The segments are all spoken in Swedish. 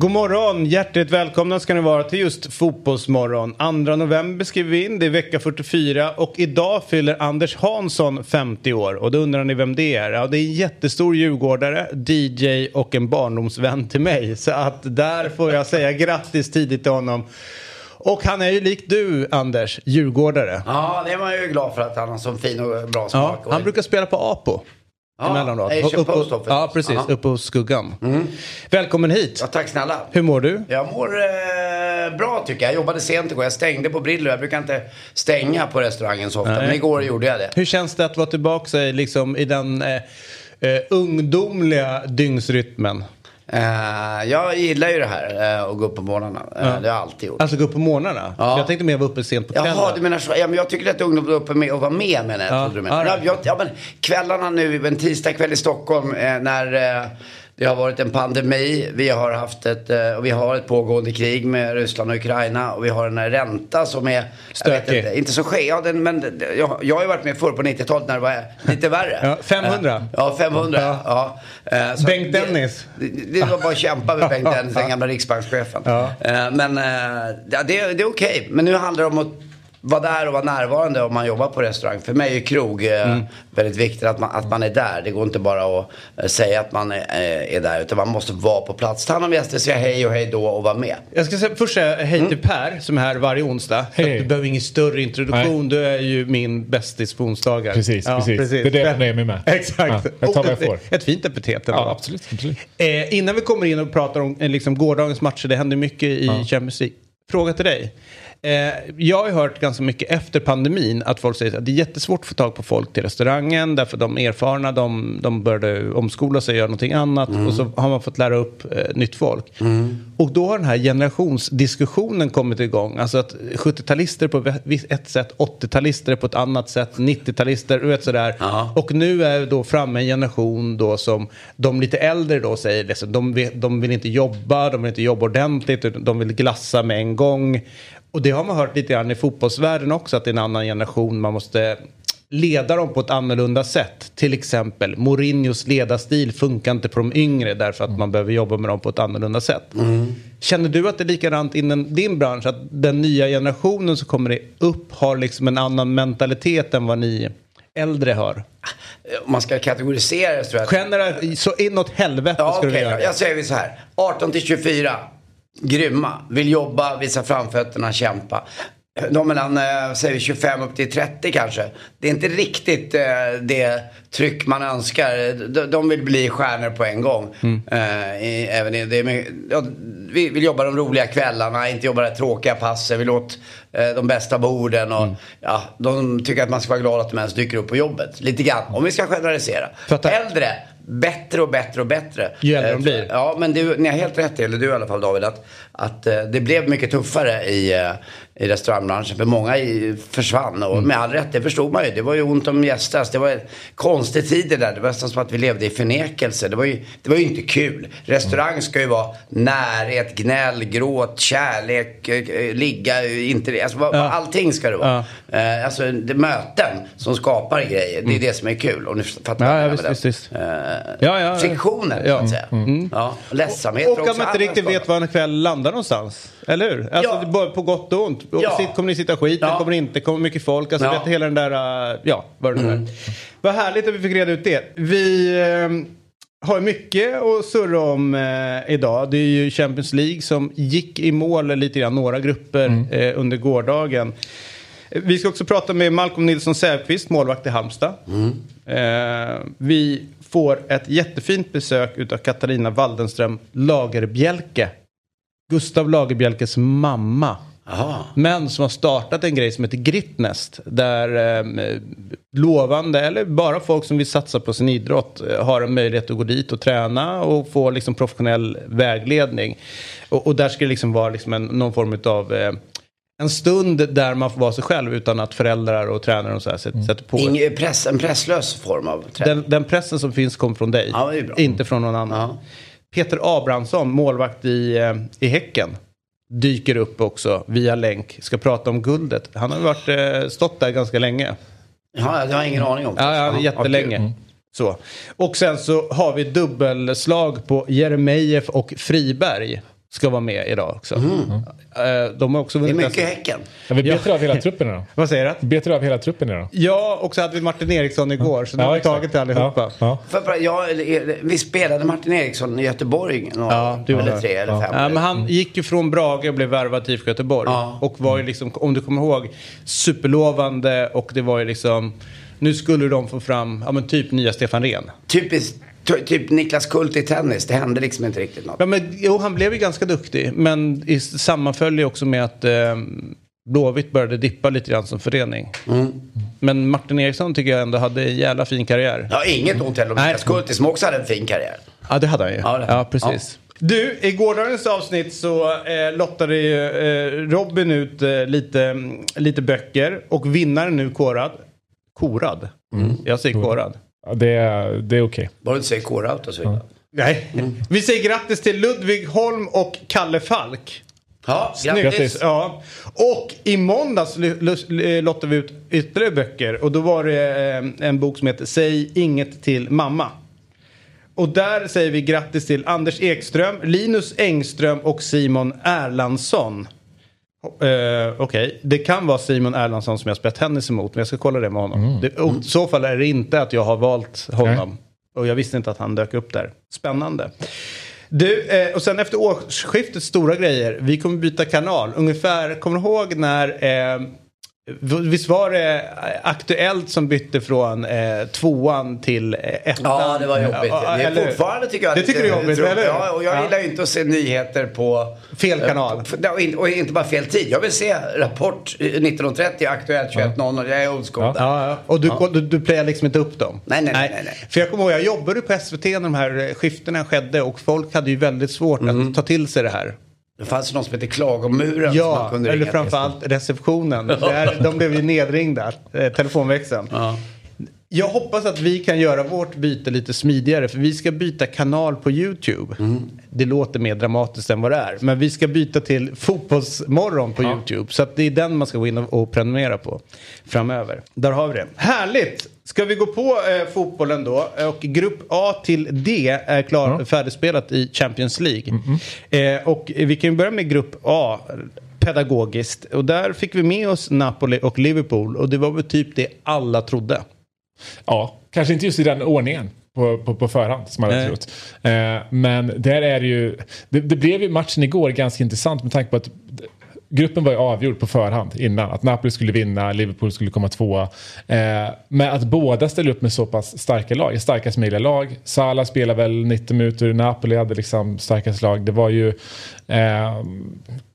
God morgon, hjärtligt välkomna ska ni vara till just Fotbollsmorgon. 2 november skriver vi in, det är vecka 44 och idag fyller Anders Hansson 50 år. Och då undrar ni vem det är? Ja, det är en jättestor djurgårdare, DJ och en barndomsvän till mig. Så att där får jag säga grattis tidigt till honom. Och han är ju lik du, Anders, djurgårdare. Ja, det är man ju glad för att han har så fin och bra smak. Ja, han brukar spela på Apo. Ja, emellanåt. Asian Upp- Post Office. Ja, precis. Mm. Uppe hos Skuggan. Välkommen hit. Ja, tack snälla. Hur mår du? Jag mår eh, bra tycker jag. Jag jobbade sent igår. Jag stängde på Brillo. Jag brukar inte stänga på restaurangen så ofta. Nej. Men igår gjorde jag det. Hur känns det att vara tillbaka liksom, i den eh, eh, ungdomliga dygnsrytmen? Eh, jag gillar ju det här eh, att gå upp på morgnarna. Eh, Det har jag alltid gjort. Alltså gå upp på morgnarna? Ja. Jag tänkte mer vara uppe sent på kvällen. Jaha, du menar så. Ja, men jag tycker att ungdom är uppe med och vara med menar jag. Ja. du. Ja, Ja, jag, ja, men kvällarna nu, en tisdagkväll i Stockholm när det har varit en pandemi. Vi har haft ett, eh, vi har ett pågående krig med Ryssland och Ukraina. Och vi har en ränta som är, Stökig. inte, inte så skev. Ja, den, men jag, jag har ju varit med förr på 90-talet när det var lite värre. Ja, 500. Eh, Ja, 500. Ja. Eh, så Bengt det- Dennis. Det, det var bara att kämpa med Bengt Dennis, den gamla riksbankschefen. Ja. Men ja, det, det är okej. Men nu handlar det om att vara där och vara närvarande om man jobbar på restaurang. För mig är krog eh, Mm. väldigt viktigt att man, att man är där. Det går inte bara att eh, säga att man är, eh, är där utan man måste vara på plats. Ta hand om gäster, säga hej och hej då och vara med. Jag ska säga, först säga hej Mm. till Per som är här varje onsdag. Att Du behöver ingen större introduktion. Du är ju min bästis på onsdagar. Precis, precis. Det är det jag nöjer mig med. Exakt. Ja, jag tar vad jag ett, får. ett fint epitet. Ja, absolut. absolut. Eh, innan vi kommer in och pratar om liksom, gårdagens matcher, det händer mycket i Champions League. Fråga till dig. Eh, jag har hört ganska mycket efter pandemin att folk säger att det är jättesvårt att få tag på folk till restaurangen därför de erfarna de, de började omskola sig och göra någonting annat och så har man fått lära upp eh, nytt folk. Och då har den här generationsdiskussionen kommit igång. Alltså att 70-talister på ett sätt, 80-talister på ett annat sätt, 90-talister, du vet sådär. Ja. Och nu är då framme en generation då som de lite äldre då säger liksom, de, vill, de vill inte jobba, de vill inte jobba ordentligt, de vill glassa med en gång. Och det har man hört lite grann i fotbollsvärlden också, att det är en annan generation, man måste leda dem på ett annorlunda sätt. Till exempel Mourinhos ledarstil funkar inte på de yngre därför att man behöver jobba med dem på ett annorlunda sätt. Känner du att det är likadant inom din bransch? Att den nya generationen som kommer upp har liksom en annan mentalitet än vad ni äldre har? Om man ska kategorisera det så tror jag Generellt, så inåt helvete Ja, ska okej. du göra. Jag säger så här. 18 till 24. Grymma. Vill jobba, visa framfötterna, kämpa. De mellan, eh, säger vi 25 upp till 30 kanske. Det är inte riktigt eh, det tryck man önskar. De, vill bli stjärnor på en gång. Mm. Eh, även i, det mycket- ja, vi vill jobba de roliga kvällarna, inte jobba det tråkiga passen. Vi vill åt eh, de bästa borden och Mm. ja, de tycker att man ska vara glad att de ens dyker upp på jobbet. Lite grann, om vi ska generalisera. Äldre, bättre och bättre och bättre. Ju äldre de Eh, blir. Ja, men du, ni har helt rätt i, eller du i alla fall David, att, att eh, det blev mycket tuffare i, eh, i restaurangbranschen. För många försvann och med all rätt, det förstod man ju. Det var ju ont om gäster. Alltså, Det var konstig tid det där. Det var nästan som att vi levde i förnekelse. Det var ju, det var ju inte kul. Restaurang ska ju vara närhet, gnäll, gråt, kärlek, eh, eh, ligga, inte alltså, vad- Ja. Allting ska det vara. Eh, alltså det är möten som skapar grejer. Det är det som är kul. Och nu fattar Ja, ja, visst, visst, visst. Eh, Ja, ja. Friktionen, Ja. så att säga. Ja, ledsamhet. Och för att man inte riktigt vet var en kväll landar någonstans. Eller hur? Alltså Ja. på gott och ont. Ja. Kommer ni sitta skit? Ja. Kommer inte? Kommer mycket folk? Alltså Ja. Mm. hela den där, uh, ja, vad det nu är. Vad härligt att vi fick reda ut det. Vi eh, har mycket att surra om eh, idag. Det är ju Champions League som gick i mål lite grann, några grupper Mm. eh, under gårdagen. Vi ska också prata med Malcolm Nilsson Säfqvist, målvakt i Halmstad. Mm. Eh, vi får ett jättefint besök utav Katarina Waldenström Lagerbjälke. Gustav Lagerbjälkes mamma. Aha. Men som har startat en grej som heter Gritnest. Där eh, lovande, eller bara folk som vill satsa på sin idrott, eh, har en möjlighet att gå dit och träna och få liksom, professionell vägledning. Och, och där ska det liksom vara liksom en, någon form av eh, en stund där man får vara sig själv utan att föräldrar och tränare och så här sätter, mm. sätter på. Ingen press, en presslös form av träning. Den, den, pressen som finns kommer från dig, ja, inte från någon annan. Ja. Peter Abrahamsson, målvakt i, eh, i Häcken dyker upp också via länk. Ska prata om guldet. Han har varit, eh, stått där ganska länge. Ja, jag har ingen aning om det. Ja, ja jättelänge. Mm. Så. Och sen så har vi dubbelslag på Jeremejeff och Friberg ska vara med idag också. Mm. Uh, de har också det är mycket Häcken. Ja, vi betar av hela truppen idag. Vad säger du? Betar av hela truppen idag. Ja, och så hade vi Martin Eriksson igår. Så nu ja, har vi tagit allihopa. Ja. Ja. För, ja, vi spelade Martin Eriksson i Göteborg. Några, ja, du eller tre eller fem. Ja, men han gick ju från Brage och blev värvad till IFK Göteborg. Och var ju liksom, om du kommer ihåg, superlovande och det var ju liksom nu skulle de få fram, ja men typ nya Stefan Rehn. Typiskt Typ Niklas Kult i tennis, det hände liksom inte riktigt något. Ja, men, jo, han blev ju ganska duktig. Men i sammanföll ju också med att eh, Blåvitt började dippa lite grann som förening. Mm. Men Martin Eriksson tycker jag ändå hade en jävla fin karriär. Ja, inget ont heller om Niklas Kulti som också hade en fin karriär. Ja, det hade han ju. Ja, ja precis. Ja. Du, i gårdagens avsnitt så eh, lottade ju eh, Robin ut eh, lite, lite böcker och vinnaren nu korad. Korad? Mm. Jag säger korad. Det, är, det är okej. Okay. Bara du inte säger K-Rout och så vidare. Nej. Mm. Vi säger grattis till Ludvig Holm och Kalle Falk. Ja, grattis. Ja. Och i måndags lottade vi ut ytterligare böcker. Och då var det eh, en bok som heter Säg inget till mamma. Och där säger vi grattis till Anders Ekström, Linus Engström och Simon Erlandsson. Uh, Okej, okay. det kan vara Simon Erlandsson som jag spelat tennis emot, men jag ska kolla det med honom. Mm. Det, I så fall är det inte att jag har valt honom. Nej. Och jag visste inte att han dök upp där. Spännande. Du, eh, och sen efter årsskiftet, stora grejer. Vi kommer byta kanal. Ungefär, kommer du ihåg när eh, Visst var det Aktuellt som bytte från eh, tvåan till eh, ettan? Ja, det var jobbigt. Det är fortfarande tycker jag. Det tycker du är jobbigt, eller Ja, och jag ja. gillar ju inte att se nyheter på... Fel kanal. Eh, och inte bara fel tid. Jag vill se Rapport 19.30, Aktuellt 21.00. Jag är old school ja. Och du, du, du playar liksom inte upp dem? Nej, nej, nej. nej, nej. För jag kommer ihåg, jag jobbade på SVT när de här skiftena skedde och folk hade ju väldigt svårt mm. att ta till sig det här. Det fanns någon som hette Klagomuren. Ja, eller framförallt receptionen. Där, de blev ju nedringda, eh, telefonväxeln. Ja. Jag hoppas att vi kan göra vårt byte lite smidigare för vi ska byta kanal på YouTube. Mm. Det låter mer dramatiskt än vad det är. Men vi ska byta till Fotbollsmorgon på ja. YouTube. Så att det är den man ska gå in och prenumerera på framöver. Där har vi det. Härligt! Ska vi gå på eh, fotbollen då? Och grupp A till D är klar, mm. färdigspelat i Champions League. Mm. Eh, och vi kan ju börja med grupp A pedagogiskt. Och där fick vi med oss Napoli och Liverpool. Och det var väl typ det alla trodde. Ja, kanske inte just i den ordningen. På, på, på förhand som man hade trott. Eh, men där är det ju, det, det blev ju matchen igår ganska intressant med tanke på att gruppen var ju avgjord på förhand innan. Att Napoli skulle vinna, Liverpool skulle komma tvåa. Eh, men att båda ställer upp med så pass starka lag, starkast möjliga lag. Salah spelar väl 90 minuter, Napoli hade liksom starkast lag. Det var ju eh,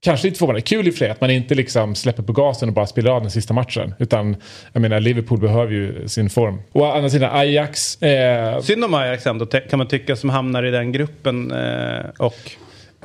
kanske lite förvånande. Kul i och för sig att man inte liksom släpper på gasen och bara spelar av den sista matchen. Utan jag menar Liverpool behöver ju sin form. Och å andra sidan Ajax. Eh, Synd om Ajax ändå kan man tycka som hamnar i den gruppen. Eh, och,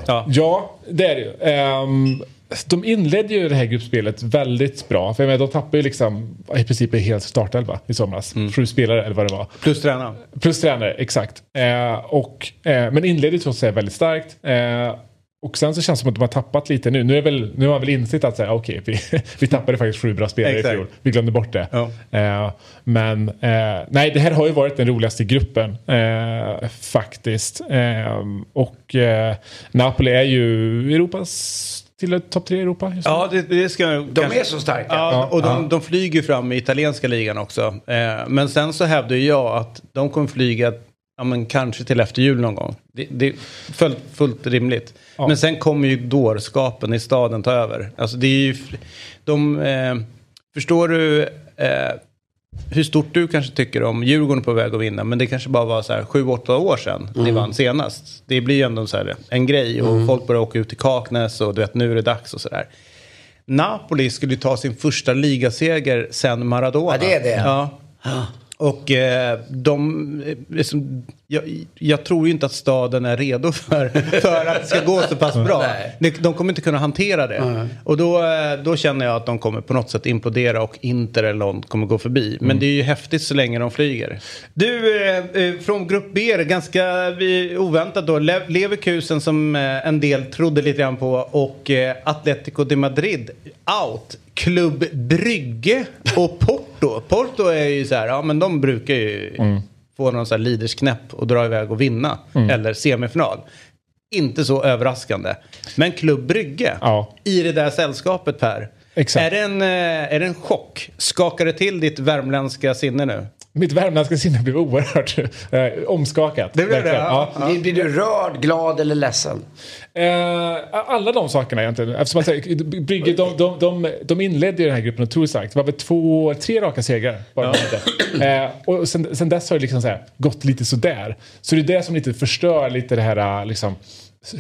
ja. ja, det är det ju. Um, de inledde ju det här gruppspelet väldigt bra. För jag menar, de tappade ju liksom i princip en hel startelva i somras. Mm. Sju spelare eller vad det var. Plus tränare. Plus tränare, exakt. Eh, och, eh, men inledde trots allt väldigt starkt. Eh, och sen så känns det som att de har tappat lite nu. Nu, är väl, nu har man väl insett att säga, okay, vi, vi tappade faktiskt sju bra spelare i fjol. Vi glömde bort det. Ja. Eh, men eh, nej, det här har ju varit den roligaste gruppen eh, faktiskt. Eh, och eh, Napoli är ju Europas till topp tre i Europa? ja, det, det ska De kanske... är så starka. Ja, och de, de, flyger fram i italienska ligan också. Eh, men sen så hävdar jag att de kommer flyga ja, men kanske till efter jul någon gång. Det, det är fullt, fullt rimligt. Ja. Men sen kommer ju dårskapen i staden ta över. Alltså det är ju... De, eh, förstår du... Eh, hur stort du kanske tycker om Djurgården på väg att vinna. Men det kanske bara var så här 7-8 år sedan mm. ni vann senast. Det blir ju ändå så här en grej och mm. folk börjar åka ut till Kaknäs och du vet nu är det dags och sådär. Napoli skulle ju ta sin första ligaseger sen Maradona. Ja, det är det. Ja. Och eh, de, eh, liksom, jag, jag tror ju inte att staden är redo för, för att det ska gå så pass bra. De, de kommer inte kunna hantera det. Och då, eh, då känner jag att de kommer på något sätt implodera och Inter eller någon kommer gå förbi. Men det är ju häftigt så länge de flyger. Du, eh, från Grupp B, ganska vi, oväntat då. Le Leverkusen som eh, en del trodde lite grann på och eh, Atletico de Madrid out. Klubb Brygge och Porto. Porto är ju så här, ja men de brukar ju få någon sån här lidersknäpp och dra iväg och vinna. Eller semifinal. Inte så överraskande. Men Klubb Brygge Ja. i det där sällskapet Per. Exakt. Är det, en, eh, är det en chock? Skakar det till ditt värmländska sinne nu? Mitt värmländska sinne blev oerhört eh, omskakat. Det blev det, Verkligen. ja. Blir, du rörd, glad eller ledsen? Eh, alla de sakerna egentligen. Eftersom att, Brygge, de, de, de, de inledde ju den här gruppen otroligt starkt. Det var väl två, tre raka segrar. Bara hade. eh, och sen, sen dess har det liksom så här, gått lite sådär. Så det är det som lite förstör lite det här liksom,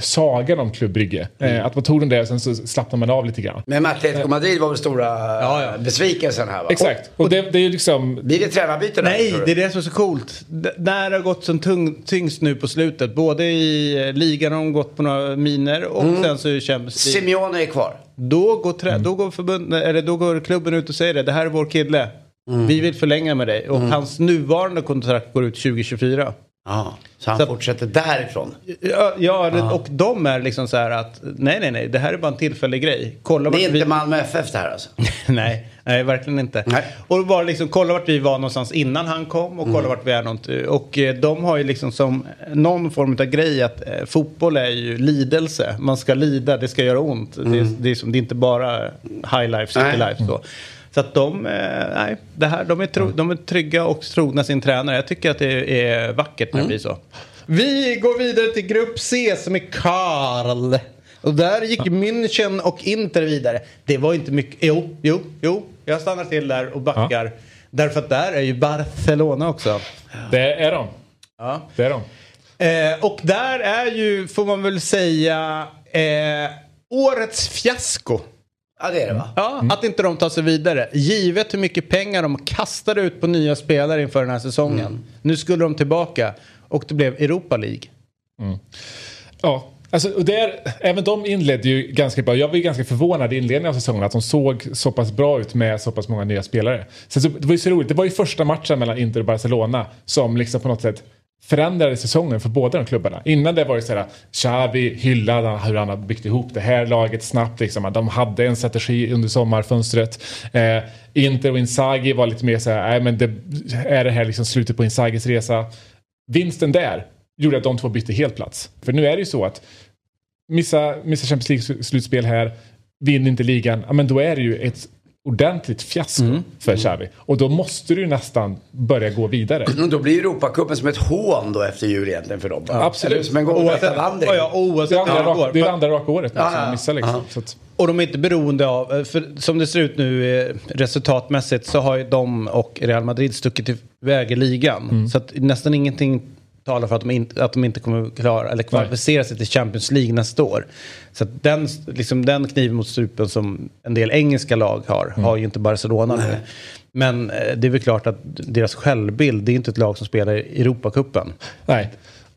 sagan om Klubb Brygge. Eh, att man tog den där och sen så slappnar man av lite grann. Men Atletico Madrid var väl stora ja. besvikelsen här va? Exakt. Och det, det är ju liksom... Blir det tränarbyte där? Nej, det är det som är så coolt. D- när det har gått som tung, tyngst nu på slutet. Både i eh, ligan har de gått på några miner och sen så i Champions League. Simeone är kvar. Då går, trä- då, går förbund, eller då går klubben ut och säger det. Det här är vår kille. Vi vill förlänga med dig. Och hans nuvarande kontrakt går ut 2024. Ja, så han Så- fortsätter därifrån. Ja, ja och de är liksom så här att nej, nej, nej, det här är bara en tillfällig grej. Kolla Det är vi... inte Malmö FF det här alltså. nej, nej, verkligen inte. Nej. Och bara liksom kolla vart vi var någonstans innan han kom och kolla vart vi är någonting. Och eh, de har ju liksom som någon form av grej att eh, fotboll är ju lidelse. Man ska lida, det ska göra ont. Det, är, det, är som, det är inte bara high life, city Nej. life. Så. Så att de, eh, nej, det här, de, är tro, de är trygga och trogna sin tränare. Jag tycker att det är vackert när det blir så. Vi går vidare till grupp C som är Karl. Och där gick München och Inter vidare. Det var inte mycket. Jo, jo, jo. Jag stannar till där och backar. Därför att där är ju Barcelona också. Det är de. Ja. Det är de. Eh, och där är ju, får man väl säga, eh, årets fiasko. Ja, det är det va? Ja, att inte de tar sig vidare. Givet hur mycket pengar de kastade ut på nya spelare inför den här säsongen. Nu skulle de tillbaka och det blev Europa League. Ja, alltså, och där, även de inledde ju ganska bra. Jag var ju ganska förvånad i inledningen av säsongen att de såg så pass bra ut med så pass många nya spelare. Sen så, det var ju så roligt, det var ju första matchen mellan Inter och Barcelona som liksom på något sätt förändrade säsongen för båda de klubbarna. Innan det var det så här, Xavi hyllade hur han hade byggt ihop det här laget snabbt. Liksom. De hade en strategi under sommarfönstret. Eh, Inter och Inzaghi var lite mer så här, nej men det, är det här liksom slutet på Inzaghis resa? Vinsten där gjorde att de två bytte helt plats. För nu är det ju så att missa, missa Champions League-slutspel här, vinner inte ligan, ja, men då är det ju ett ordentligt fiasko för Xavi. Och då måste du ju nästan börja gå vidare. Då blir Europacupen som ett hån då efter jul egentligen för dem. va? Absolut. Eller som en gång Oavsett, vandring. ja, ja, Det oavsett andra, hur det går. rak, det är andra raka året Ja, som ja, de missar liksom. ja. Så att, Och de är inte beroende av, för som det ser ut nu eh, resultatmässigt så har ju de och Real Madrid stuckit iväg i ligan. Så att nästan ingenting talar för att de, inte, att de inte kommer klara eller kvalificera sig till Champions League nästa år. Så den, liksom den kniven mot strupen som en del engelska lag har, har ju inte Barcelona nu. Men eh, det är väl klart att deras självbild, det är inte ett lag som spelar i Europacupen. nej.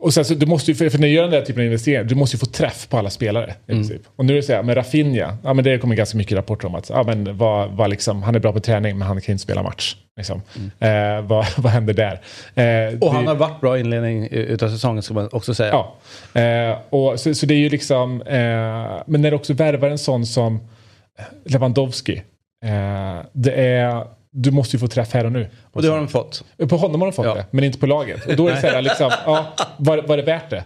Och sen så du måste ju, för, för när du gör den där typen av investeringar, du måste ju få träff på alla spelare i princip. Och nu är det så här, med Rafinha, ja men det kommer ganska mycket rapporter om att ja, men vad, vad liksom, han är bra på träning men han kan inte spela match. Liksom. Eh, vad, vad händer där? Eh, Och han det- har varit bra inledning utav säsongen ska man också säga. Ja, eh, och så, så det är ju liksom, eh, men när du också värvar en sån som Lewandowski, eh, det är, du måste ju få träff här och nu. Och det har de fått. På honom har de fått Ja. det, men inte på laget. Och då är det så här, liksom, ja, var, var det värt det?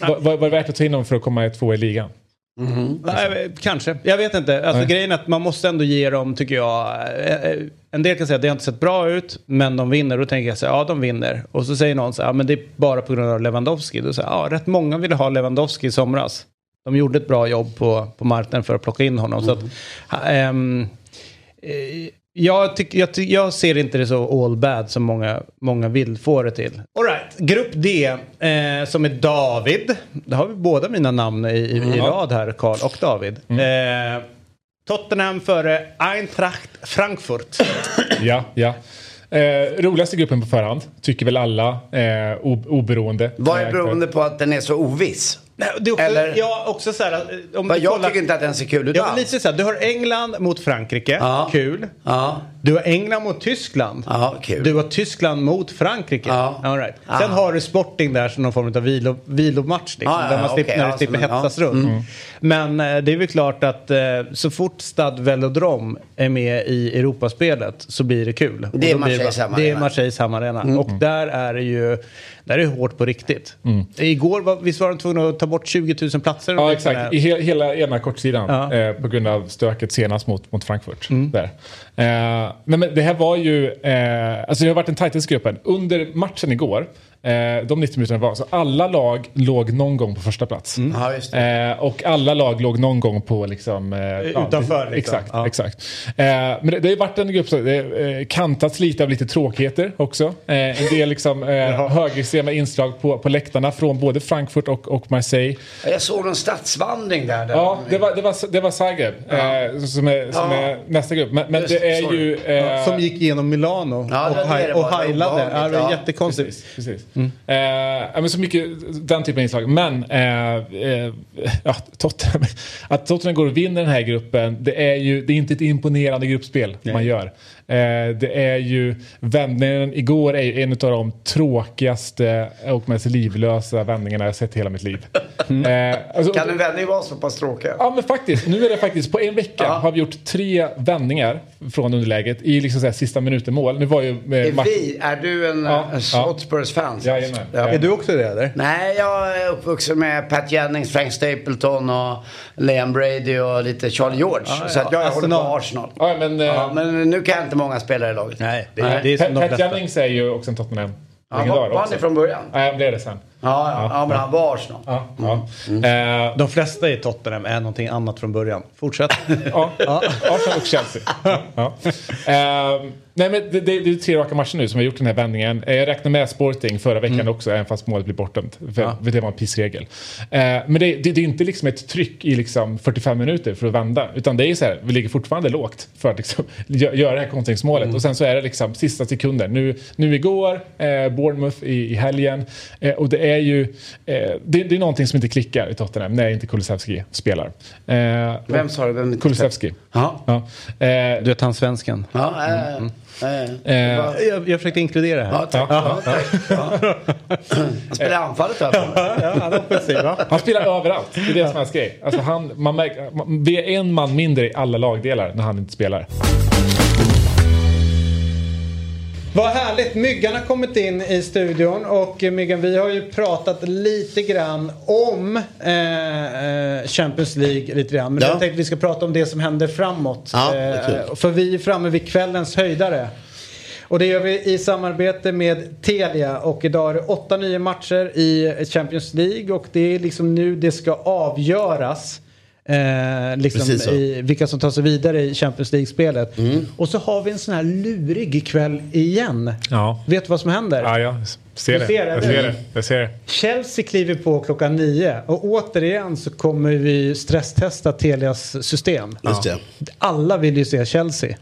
Var, var, var det värt att ta in honom för att komma två i ligan? Nej, kanske. Jag vet inte. Alltså, Nej. grejen är att man måste ändå ge dem, tycker jag. eh, eh, En del kan säga att det har inte sett bra ut, men de vinner. Då tänker jag så här, ja de vinner. Och så säger någon så här, ja men det är bara på grund av Lewandowski. Då säger ja rätt många ville ha Lewandowski i somras. De gjorde ett bra jobb på, på marknaden för att plocka in honom. Så att, ha, ehm, eh, jag, tyck, jag, jag ser inte det så all bad som många, många vill få det till. All right. Grupp D, eh, som är David. Där har vi båda mina namn i, i, i rad här, Karl och David. Eh, Tottenham före Eintracht Frankfurt. Ja, ja. Eh, roligaste gruppen på förhand, tycker väl alla, eh, oberoende. Vad är beroende på att den är så oviss? Nej, också, Eller- Ja, också så här, eh, om jag kollar- tycker inte att den ser kul ut Ja, alls. lite så här, du har England mot Frankrike, Ja. kul. Ja. Du har England mot Tyskland. Ja, kul. Du har Tyskland mot Frankrike. Ja. All right. Ja. Sen har du Sporting där som någon form av vilo, vilomatch. Liksom, Ja, ja, där man ja, slipper, okej, när ja, det slipper en- hetsas ja. runt. Men eh, det är väl klart att eh, så fort Stade Velodrome är med i Europaspelet så blir det kul. Det är Marseilles hemmaarena. Det är Marseilles hemmaarena. Och där är det ju där är det hårt på riktigt. Igår var, visst var de tvungna att ta bort 20 000 platser? Ja, exakt. I he hela ena kortsidan. Ja. Eh, på grund av stöket senast mot, mot Frankfurt. Där. Eh, nej, men det här var ju... Eh, alltså det har varit den tajtaste gruppen. Under matchen igår, eh, de 90 minuterna var, så alla lag låg någon gång på första plats. Ja, just det. Eh, och alla lag låg någon gång på liksom... Eh, Utanför, liksom. Exakt, Ja. exakt. Eh, men det, det har varit en grupp som det, eh, kantats lite av lite tråkigheter också. Eh, en del liksom, eh, högerextrema inslag på, på läktarna från både Frankfurt och, och Marseille. Jag såg någon stadsvandring där. där. Ja, det var, det var, det var Zagreb eh, som, är, som Ja. är nästa grupp. Men, men Just, det är sorry. ju... Eh, Som gick igenom Milano Ja, och, det var det haj- det och. Det var heilade. Ja, det var ja. jättekonstigt. Precis, precis. Eh, ja, men så mycket den typen av inslag. Men eh, eh, ja, Tottenham, att Tottenham går och vinner den här gruppen, det är ju det är inte ett imponerande gruppspel man gör. Eh, det är ju vändningen igår är ju en av de tråkigaste och mest livlösa vändningarna jag sett i hela mitt liv. Eh, alltså, Kan en vändning vara så pass tråkig? Ja men faktiskt, nu är det faktiskt på en vecka Ja. har vi gjort tre vändningar från underläget i liksom så här, sista minuten mål. Nu var ju Är eh, match... vi, är du en, Ja, en ja. Hotspurs-fan? Jajamän. Ja. Är du också det eller? Nej, jag är uppvuxen med Pat Jennings, Frank Stapleton och Liam Brady och lite Charlie George. Så att jag håller på Arsenal. Ja, men, eh, Ja, men nu kan jag inte många spelare i laget. Nej, det, Nej. det är som Pat, de Pat flesta. Jennings är ju också en Tottenham. Ja, var, var han det från början? Nej, han blev det sen. Ja, ja, ja, men han var Arsenal. Ja, ja. Mm. Eh, De flesta i Tottenham är någonting annat från början. Fortsätt. ja. Arsenal och Chelsea. Ja. Eh, nej, men det, det, det är tre raka matcher nu som har gjort den här vändningen. Eh, Jag räknar med Sporting förra veckan Mm. också, även fast målet blir bortdömt. För, för det var en pissregel. Eh, men det, det, det är inte liksom ett tryck i liksom 45 minuter för att vända. Utan det är så här, vi ligger fortfarande lågt för att liksom gö- göra det här kontringsmålet. Mm. Och sen så är det liksom sista sekunden. Nu, nu igår, eh, Bournemouth i, i helgen. Eh, och det är ju, eh, det, det är någonting som inte klickar i Tottenham när inte Kulusevski spelar. Eh, Vem sa du? Vem Kulusevski. Ja. Ja. Eh, Du vet han svensken. Ja, äh, äh, Eh, ja, Jag, jag försökte inkludera här. tack. Ja, tack. Ja. Han spelar i anfallet fall. Ja, han är? Han spelar överallt. Det är det som är hans grej. Alltså han, man märker, man, vi är en man mindre i alla lagdelar när han inte spelar. Vad härligt. Myggan har kommit in i studion och eh, Myggan vi har ju pratat lite grann om eh, eh, Champions League lite grann. Men Ja. jag tänkte att vi ska prata om det som händer framåt. Ja, kul. för vi är framme vid kvällens höjdare. Och det gör vi i samarbete med Telia och idag är det 8-9 matcher i Champions League och det är liksom nu det ska avgöras. Eh, liksom Precis så. Mm. i vilka som tar sig vidare i Champions League-spelet. Och så har vi en sån här lurig kväll igen. Ja. Vet du vad som händer? Ja, jag ser det. ser det, jag ser det. Jag ser det. Chelsea kliver på klockan nio och återigen så kommer vi stresstesta Telias system. Just det. Alla vill ju se Chelsea.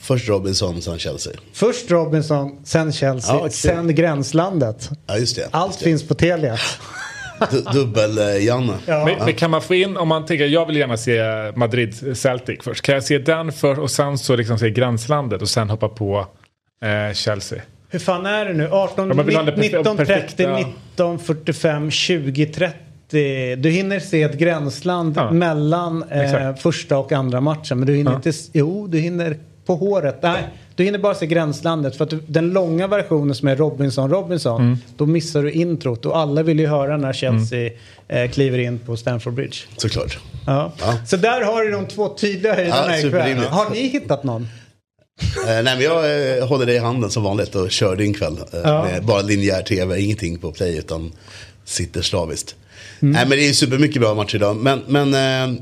Först Robinson, sen Chelsea. Först Robinson, sen Chelsea, Ja, sen Gränslandet. Ja, just det. Allt Just det. finns på Telia. Du- Dubbel-Janne. Ja. Men, men kan man få in, om man tänker, jag vill gärna se Madrid Celtic först. Kan jag se den först och sen så liksom se Gränslandet och sen hoppa på eh, Chelsea? Hur fan är det nu? 18, Ja, man vill ha det perfe- 19, 30, perfekta- 19, 45, 20, 30. Du hinner se ett gränsland Ja. mellan eh, första och andra matchen. Men du hinner Ja. inte... Jo, du hinner på håret. Nej, du hinner bara se gränslandet. För att du, den långa versionen som är Robinson, Robinson. Mm. Då missar du introt. Och alla vill ju höra när Chelsea eh, kliver in på Stamford Bridge. Såklart. Ja. Ja. Så där har du de två tydliga höjderna Ja, ikväll. Har ni hittat någon? Eh, nej, men jag eh, håller det i handen som vanligt och kör din kväll. Eh, Ja. med bara linjär tv, ingenting på play utan sitter slaviskt. Mm. Nej, men det är supermycket bra matcher idag. Men, men eh,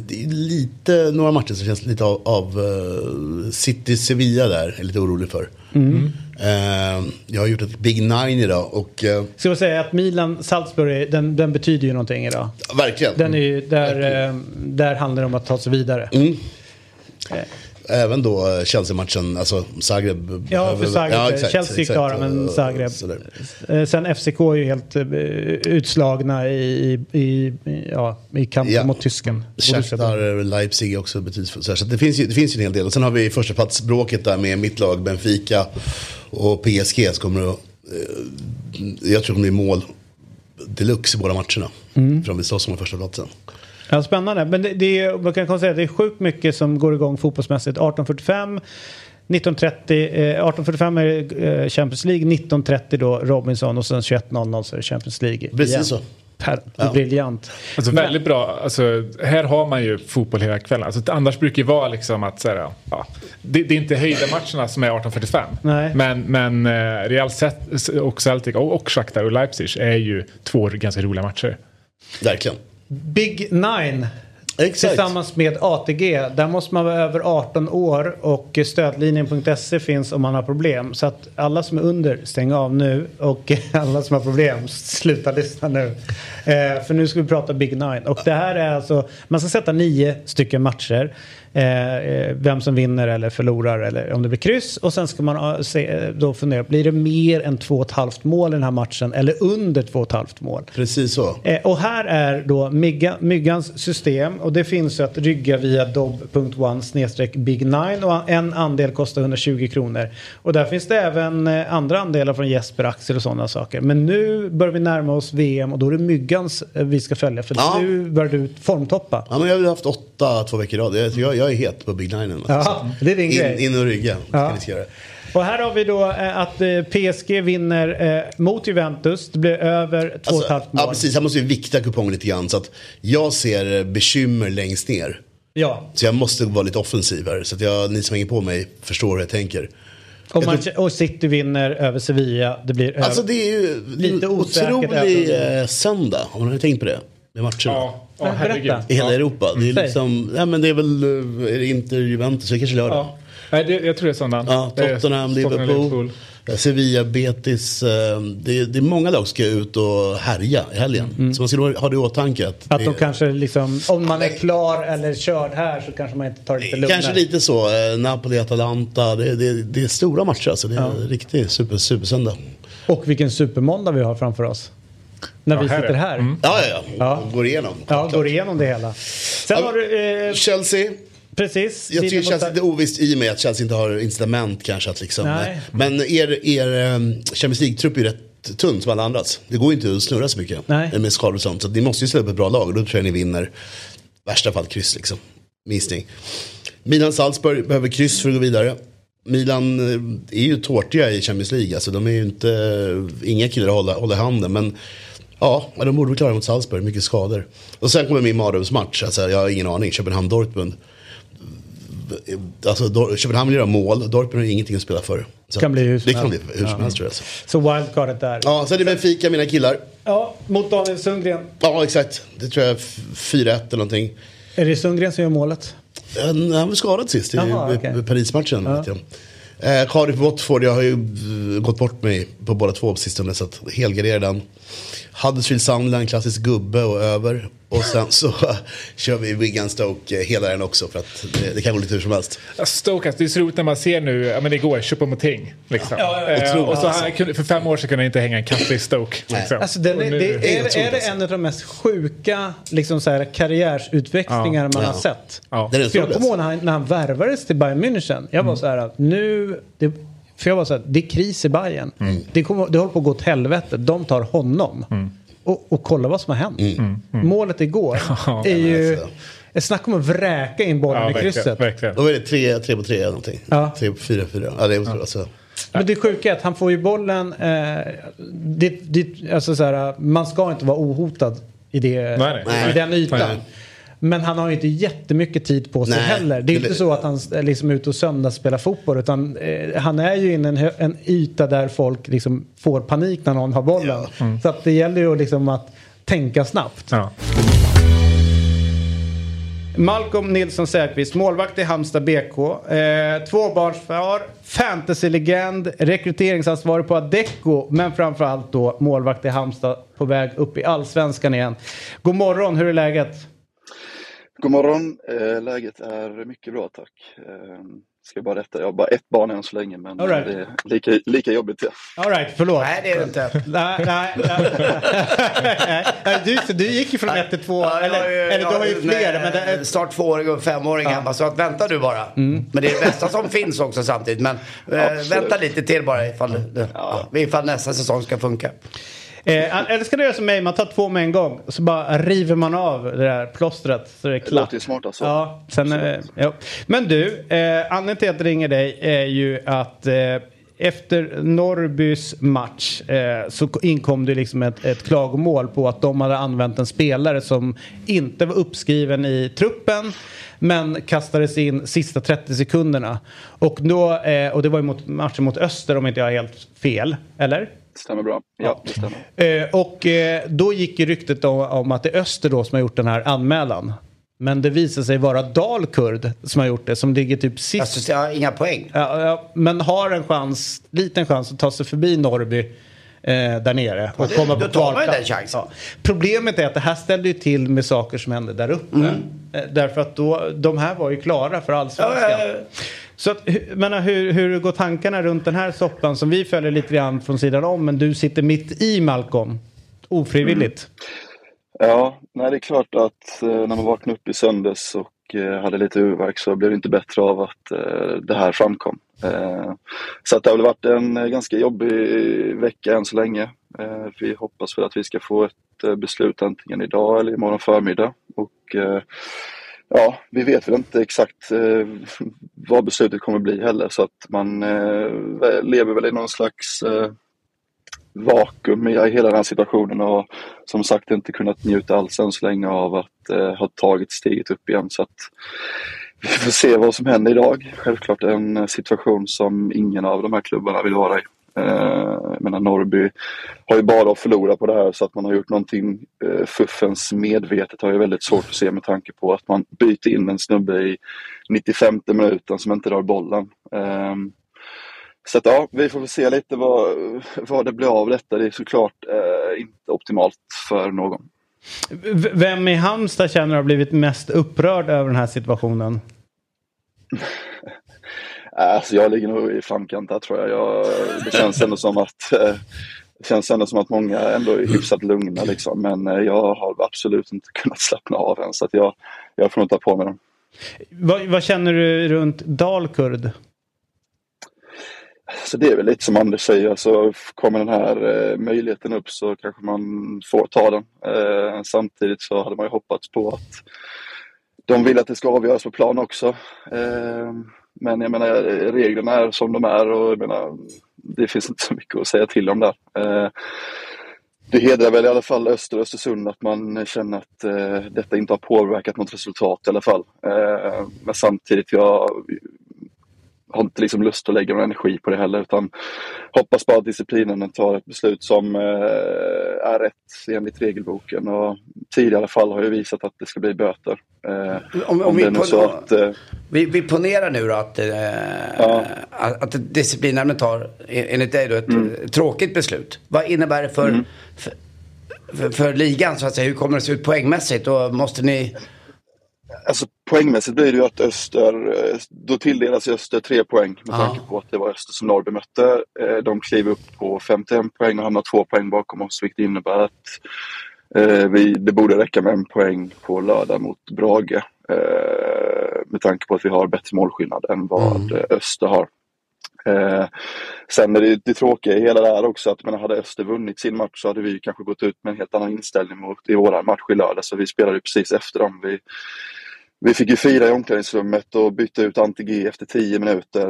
det är lite, några matcher som känns lite av, av uh, City-Sevilla där. Jag är lite orolig för. Mm. Uh, jag har gjort ett Big Nine idag och uh, Ska jag säga att Milan-Salzburg, den, den betyder ju någonting idag. verkligen. Den är ju, där, eh, där handlar det om att ta sig vidare. Mm. Även då eh, Chelsea-matchen, alltså Zagreb. Ja, för Zagreb. exakt, Chelsea exakt. klara, men Och Zagreb. sådär. Eh, Sen FCK är ju helt eh, utslagna i, i, ja, i kampen Ja. mot tysken. Shakhtar, Leipzig är också betydelsefullt. Så det finns, ju, det finns ju en hel del. Och sen har vi första platsbråket där med mitt lag, Benfica och PSG. Så kommer eh, jag tror det blir mål deluxe i båda matcherna. Mm. För de vill slåss om första platsen. Ja, spännande. Men det, det är, man kan konstatera det är sjukt mycket som går igång fotbollsmässigt. 1845, 1930, eh, 1845 är eh, Champions League, 1930 då Robinson och sen 21.00 så är det Champions League. Precis igen. så. Per, det Ja. briljant. Alltså Men- väldigt bra. Alltså, här har man ju fotboll hela kvällen. Alltså, annars brukar det vara liksom att så här, ja, det, det är inte höjda matcherna som är 18.45. Nej. Men, men eh, Real Set och Celtic och, och Shakhtar och Leipzig är ju två ganska roliga matcher. Verkligen. Big Nine Exakt. tillsammans med ATG. Där måste man vara över 18 år och stödlinjen.se finns om man har problem. Så att alla som är under, stäng av nu. Och alla som har problem, sluta lyssna nu. Eh, för nu ska vi prata Big Nine. Och det här är alltså, man ska sätta nio stycken matcher. Eh, eh, vem som vinner eller förlorar eller om det blir kryss. Och sen ska man eh, se, eh, då fundera, blir det mer än två och ett halvt mål i den här matchen eller under två och ett halvt mål? Precis så. Eh, och här är då mygga, Myggans system och det finns ju att rygga via dob.one snedstreck big nine och en andel kostar 120 kronor. Och där finns det även andra andelar från Jesper, Axel och sådana saker. Men nu börjar vi närma oss VM och då är det Myggans vi ska följa för Ja. nu börjar du formtoppa. Ja, men jag har haft åtta två veckor i rad. Jag, jag, jag är het på Big Nine. Ja, det är din grej. in, in och rygga. Ja. Och här har vi då eh, att eh, PSG vinner eh, mot Juventus. Det blir över två och ett Alltså, halvt mål. ja, precis. Här måste vi vikta kupongen lite grann. Så att jag ser bekymmer längst ner. Ja. Så jag måste vara lite offensiv här. Så att jag, ni som hänger på mig förstår hur jag tänker. Och, Jag man, tror- och City vinner över Sevilla. Det blir över. Alltså det är ju Lite otrolig söndag. Har ni tänkt på det? Med matcherna. Ja Men herregud. berätta. I hela Ja. Europa. Det är liksom, ja men det är väl, eh, är det Inter, Juventus, det är kanske lördag. Ja. Nej, det, jag tror det är söndagen. Ja, Det är Tottenham, Liverpool, eh, Sevilla, Betis. eh, Det är, det är många lag som ska ut och härja i helgen. Så man ska ha det i åtanke. Att, Att det, de kanske liksom, om man är klar eller körd här så kanske man inte tar det lite lugnare. Kanske lite så. Napoli, Atalanta. Det, det, det är stora matcher alltså. Det är en riktig super, supersöndag. Och vilken supermåndag vi har framför oss. När Ja, vi sitter det. här. Mm. Ja, ja, ja. Går igenom. Ja, går igenom det hela. Sen Ja, har du, eh, Chelsea. precis. Jag tycker det känns lite ovisst i och med att Chelsea inte har incitament kanske att liksom. Nej. Men er, er um, Champions League-trupp är ju rätt tunn som alla andras. Det går ju inte att snurra så mycket Nej. med skador och sånt. Så ni måste ju ställa upp ett bra lag och då tror jag ni vinner. Värsta fall kryss liksom. Minstning. Milan-Salzburg behöver kryss för att gå vidare. Milan eh, är ju tårtiga i Champions League. Alltså de är ju inte, inga killar att hålla, hålla i handen. Men ja, de borde väl klara mot Salzburg. Mycket skador. Och sen kommer min mardrömsmatch. Alltså, jag har ingen aning. Köpenhamn-Dortmund. Alltså Dor- Köpenhamn vill göra mål. Dortmund har ingenting att spela för. Så Kan bli hur som det kan bli hur som helst tror jag. alltså. Så wildcardet där. Ja, sen är det Benfica, mina killar. Ja, mot Daniel Sundgren. Ja, exakt. Det tror jag är f- 4-1 eller någonting. Är det Sundgren som gör målet? Han han var skadad sist i i Parismatchen. vet jag. Eh, Cardiff Watford, jag har ju eh, gått bort mig på båda två på sistone så att helgardera den. Huddersfield Sunderland, klassisk gubbe och över. Och sen så kör vi Wigan Stoke eh, hela den också för att det, det kan gå lite hur som helst. Ja, Stoke, alltså, det är så roligt när man ser nu, ja men igår, Choupo-Moting. Liksom. Ja, ja, Eh, otroligt. och så han, kunde- för fem år sedan kunde han inte hänga en kasse i Stoke. Liksom. Alltså den är, nu- det, är är, otroligt, är det alltså. en av de mest sjuka liksom så här, karriärsutväxlingar man har sett? Ja. Den är För jag kommer ihåg när han, när han värvades till Bayern München. Jag var så här att nu... Det, för jag var så här, det är kris i Bayern. Det, kommer, det håller på att gå åt helvete. De tar honom. Och, och kolla vad som har hänt. Målet igår är ju... Ett snack om att vräka in bollen ja, i verkligen, krysset. verkligen. Då är det 3 tre på 3 eller någonting. Ja. 3 på 4 4. Ja, det är otroligt. Alltså. Men det sjuka är att han får ju bollen... Eh, det, det, alltså så här, man ska inte vara ohotad i, det, Nej, nej. i den ytan. Nej. Men han har ju inte jättemycket tid på sig Nej. heller. Det är Det- inte så att han är liksom ute och söndagsspelar fotboll. Utan eh, han är ju inne i en, en yta där folk liksom får panik när någon har bollen. Så att det gäller ju liksom att tänka snabbt. Ja. Malcolm Nilsson Säfqvist, målvakt i Halmstad BK. Eh, tvåbarnsfar, fantasylegend, rekryteringsansvarig på Adecco. Men framförallt då målvakt i Halmstad på väg upp i allsvenskan igen. God morgon, hur är läget? God morgon, eh, läget är mycket bra tack. Eh, ska bara rätta, jag har bara ett barn än så länge men All right. det är lika, lika jobbigt. Ja. All right, förlåt. Nej, det är det inte. Nej, nej, nej. nej du, så du gick ju från ett till två, Ja, eller, eller du har ju fler. nej, Men det, Snart tvååring och femåring hemma, så att vänta du bara. Men det är det bästa som finns också samtidigt. Men Absolut. vänta lite till bara ifall, ja. ifall nästa säsong ska funka. Eh, eller ska du göra som mig, man tar två med en gång. Och så bara river man av det där plåstret så det är Det klart. låter ju smart alltså. Ja, sen, eh, ja. Men du, eh, anledningen till att jag ringer dig är ju att eh, efter Norrbys match eh, så inkom det liksom ett, ett klagomål på att de hade använt en spelare som inte var uppskriven i truppen men kastades in sista 30 sekunderna. Och, då, eh, och det var ju mot matchen mot Öster om inte jag har helt fel, eller? Stämmer bra. Ja, det stämmer. Eh, och eh, då gick ju ryktet om, om att det är Öster då som har gjort den här anmälan. Men det visar sig vara Dalkurd som har gjort det, som ligger typ sist. Alltså, jag har inga poäng. Ja, ja, men har en chans, liten chans att ta sig förbi Norrby eh, där nere och det- komma på kvalplats. den chansen. Problemet är att det här ställde ju till med saker som hände där uppe. Mm. Eh, därför att då, de här var ju klara för allsvenskan. Ja, ja, ja. Så att, menar, eh, hur, hur går tankarna runt den här soppan som vi följer lite grann från sidan om men du sitter mitt i Malcolm? Ofrivilligt. Mm. Ja, nej, det är klart att eh, när man vaknade upp i söndags och eh, hade lite huvudvärk så blev det inte bättre av att eh, det här framkom. Eh, så att det har väl varit en eh, ganska jobbig vecka än så länge. Eh, vi hoppas väl att vi ska få ett eh, beslut antingen idag eller imorgon förmiddag. Och, eh, ja, vi vet väl inte exakt eh, vad beslutet kommer bli heller så att man eh, lever väl i någon slags eh, vakuum i hela den här situationen och som sagt inte kunnat njuta alls än så länge av att eh, ha tagit steget upp igen. Så att vi får se vad som händer idag. Självklart en eh, situation som ingen av de här klubbarna vill vara i. Eh, menar Norrby har ju bara att förlora på det här så att man har gjort någonting eh, fuffens medvetet har jag väldigt svårt att se med tanke på att man byter in en snubbe i 95 minuten som inte rör bollen. Ehm, så att, ja, vi får väl se lite vad, vad det blir av detta. Det är såklart eh, inte optimalt för någon. Vem i Halmstad känner har blivit mest upprörd över den här situationen? Alltså jag ligger nog i framkant där tror jag. jag det känns ändå som att eh, det känns ändå som att många ändå är hyfsat lugna liksom. Men eh, jag har absolut inte kunnat slappna av än så att jag, jag får nog ta på mig dem. Vad, vad känner du runt Dalkurd? Så det är väl lite som Anders säger, alltså, kommer den här eh, möjligheten upp så kanske man får ta den. Eh, samtidigt så hade man ju hoppats på att de vill att det ska avgöras på plan också. Eh, men jag menar, reglerna är som de är och jag menar, det finns inte så mycket att säga till om där. Eh, det hedrar väl i alla fall Öster och Östersund att man känner att eh, detta inte har påverkat något resultat i alla fall. Eh, men samtidigt, jag har inte liksom lust att lägga någon energi på det heller utan hoppas bara att disciplinen tar ett beslut som eh, är rätt enligt regelboken och tidigare fall har ju visat att det ska bli böter. Eh, Om- om, om vi så att eh, Vi, vi ponerar nu då att, eh, Ja. att, att disciplinnämnden tar, enligt dig då, ett Mm. tråkigt beslut. Vad innebär det för, för, för, för ligan så att säga? Hur kommer det se ut poängmässigt? Och måste ni... Alltså poängmässigt blir det ju att Öster, eh, då tilldelas Öster tre poäng med tanke på att det var Öster som Norrby mötte. Eh, De kliver upp på 51 poäng och hamnar två poäng bakom oss vilket innebär att eh, vi, det borde räcka med en poäng på lördag mot Brage. Med tanke på att vi har bättre målskillnad än vad eh, Öster har. Eh, sen är det, det tråkiga i hela det här också att men hade Öster vunnit sin match så hade vi kanske gått ut med en helt annan inställning mot i våra match i lördag. Så vi spelade ju precis efter dem. Vi, vi fick ju fira i omklädningsrummet och bytte ut Ante-G efter 10 minuter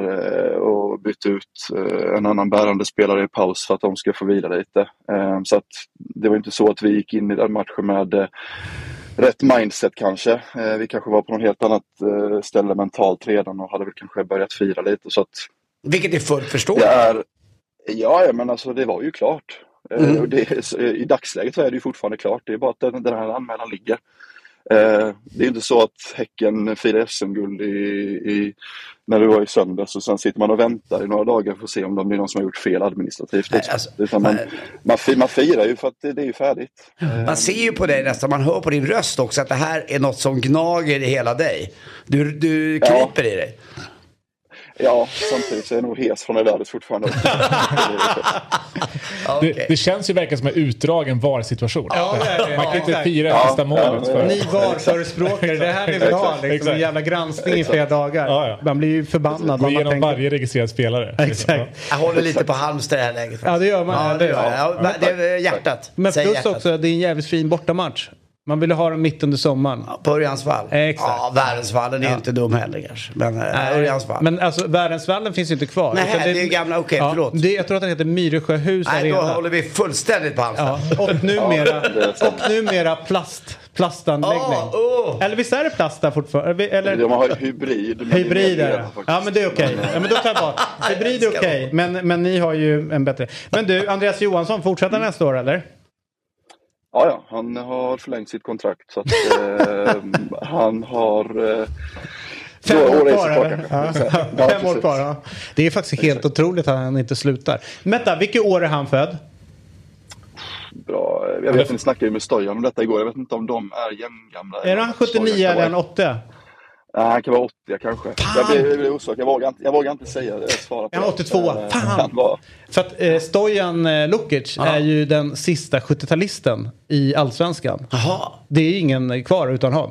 eh, och bytte ut eh, en annan bärande spelare i paus för att de ska få vila lite. Eh, Så att det var inte så att vi gick in i den matchen med rätt mindset kanske. Vi kanske var på något helt annat ställe mentalt redan och hade väl kanske börjat fira lite. Så att Vilket är fullt förståeligt. är, ja, men alltså det var ju klart. Mm. Det, I dagsläget så är det ju fortfarande klart. Det är bara att den, den här anmälan ligger. Eh, det är inte så att Häcken firar SM-guld när det var i söndags och sen sitter man och väntar i några dagar för att se om det blir någon som har gjort fel administrativt. Nej, liksom. alltså, Utan man, man, man firar ju för att det, det är ju färdigt. Man ser ju på dig nästan, man hör på din röst också att det här är något som gnager i hela dig. Du, du Ja. kryper i dig. Ja, samtidigt så är jag nog hes från det där fortfarande. Ja, Det, känns ju verkligen som en utdragen VAR-situation. Ja, det är det. Man kan inte fira Ja, sista målet. ja, för- Ni VAR-förespråkare, det här ni vill ha liksom, Exakt. en jävla granskning i flera dagar. Ja, ja. Man blir ju förbannad. Gå igenom tänker, varje registrerad spelare. Exakt. Jag håller lite på Halmstad i det här läget. Ja, det gör man. Ja, det gör jag. Ja. Ja, det är hjärtat. Men plus hjärtat. också, det är en jävligt fin bortamatch. Man ville ha den mitt under sommaren. Ja, På Örjansvall. Exakt. Ja, Värensvallen är ju inte dum heller kanske. Men äh, Örjansvall. Men alltså Värensvallen finns ju inte kvar. Nej, Utan det är gamla- okej, förlåt. Det, jag tror att den heter Myresjöhus Nej, då Arena. håller vi fullständigt på Halmstad. Ja, och numera, det och numera plast, plastanläggning. Åh, åh. Eller visst är det plast där fortfarande? Eller? De har ju hybrid. men det är Hybrid mer är det. det, faktiskt. Ja men det är okej. Ja, men då tar jag bort. Hybrid är okej. Men, men ni har ju en bättre. Men du, Andreas Johansson, fortsätter nästa år eller? Ja, ja, han har förlängt sitt kontrakt så att eh, han har eh, Fem år i kvar. Ja. Ja, Fem år kvar ja. Det är faktiskt helt otroligt att han inte slutar. Vänta, vilket år är han född? Bra. Jag vet, ni snackade ju med Stojan om detta igår. Jag vet inte om de är jämngamla. Är han 79 eller han 80? Nej, han kan vara 80 kanske. Jag blir, jag blir osäker. Jag vågar inte, jag vågar inte säga det. Svara på Är han det. 82? Eh, Fan! Kan vara. För att eh, Stojan eh, Lukic är ju den sista 70-talisten i Allsvenskan. Jaha. Det är ingen kvar utan honom.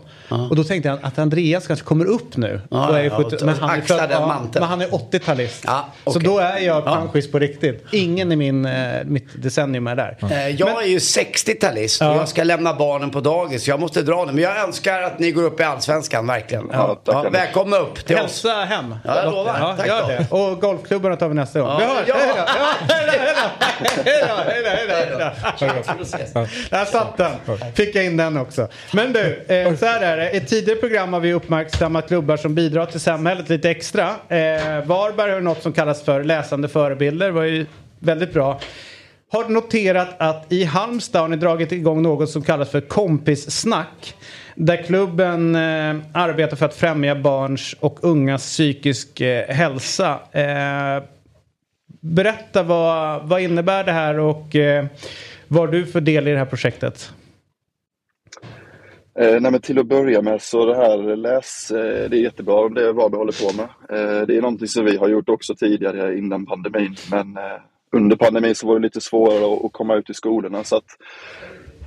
Och då tänkte jag att Andreas kanske kommer upp nu. Ja, och är ja, 70, och men, han är den ja, men han är 80-talist. Ja, Så okej. då är jag Ja. panschis på riktigt. Ingen i min, eh, mitt decennium är där. Eh, Jag är ju 60-talist och Ja. jag ska lämna barnen på dagis. Jag måste dra nu. Men jag önskar att ni går upp i Allsvenskan, verkligen. Ja, tackar. välkomna upp till oss. Hälsa hem. Ja, jag lovar. Ja, Tack gör då. det. Och golfklubbarna tar vi nästa gång. vi hörs. Där satt den. Fick jag in den också. Men du, eh, så här är det. I ett tidigare program har vi uppmärksammat klubbar som bidrar till samhället lite extra. Eh, Varberg har något som kallas för läsande förebilder. Det var ju väldigt bra. Har noterat att i Halmstad har ni dragit igång något som kallas för kompissnack. Där klubben eh, arbetar för att främja barns och ungas psykisk eh, hälsa. Eh, berätta vad, vad innebär det här och eh, vad har du för del i det här projektet? Eh, nej, men till att börja med så det här läs, eh, det är jättebra om det är vad vi håller på med. Eh, det är någonting som vi har gjort också tidigare innan pandemin. Men eh, under pandemin så var det lite svårare att, att komma ut i skolorna. Så att,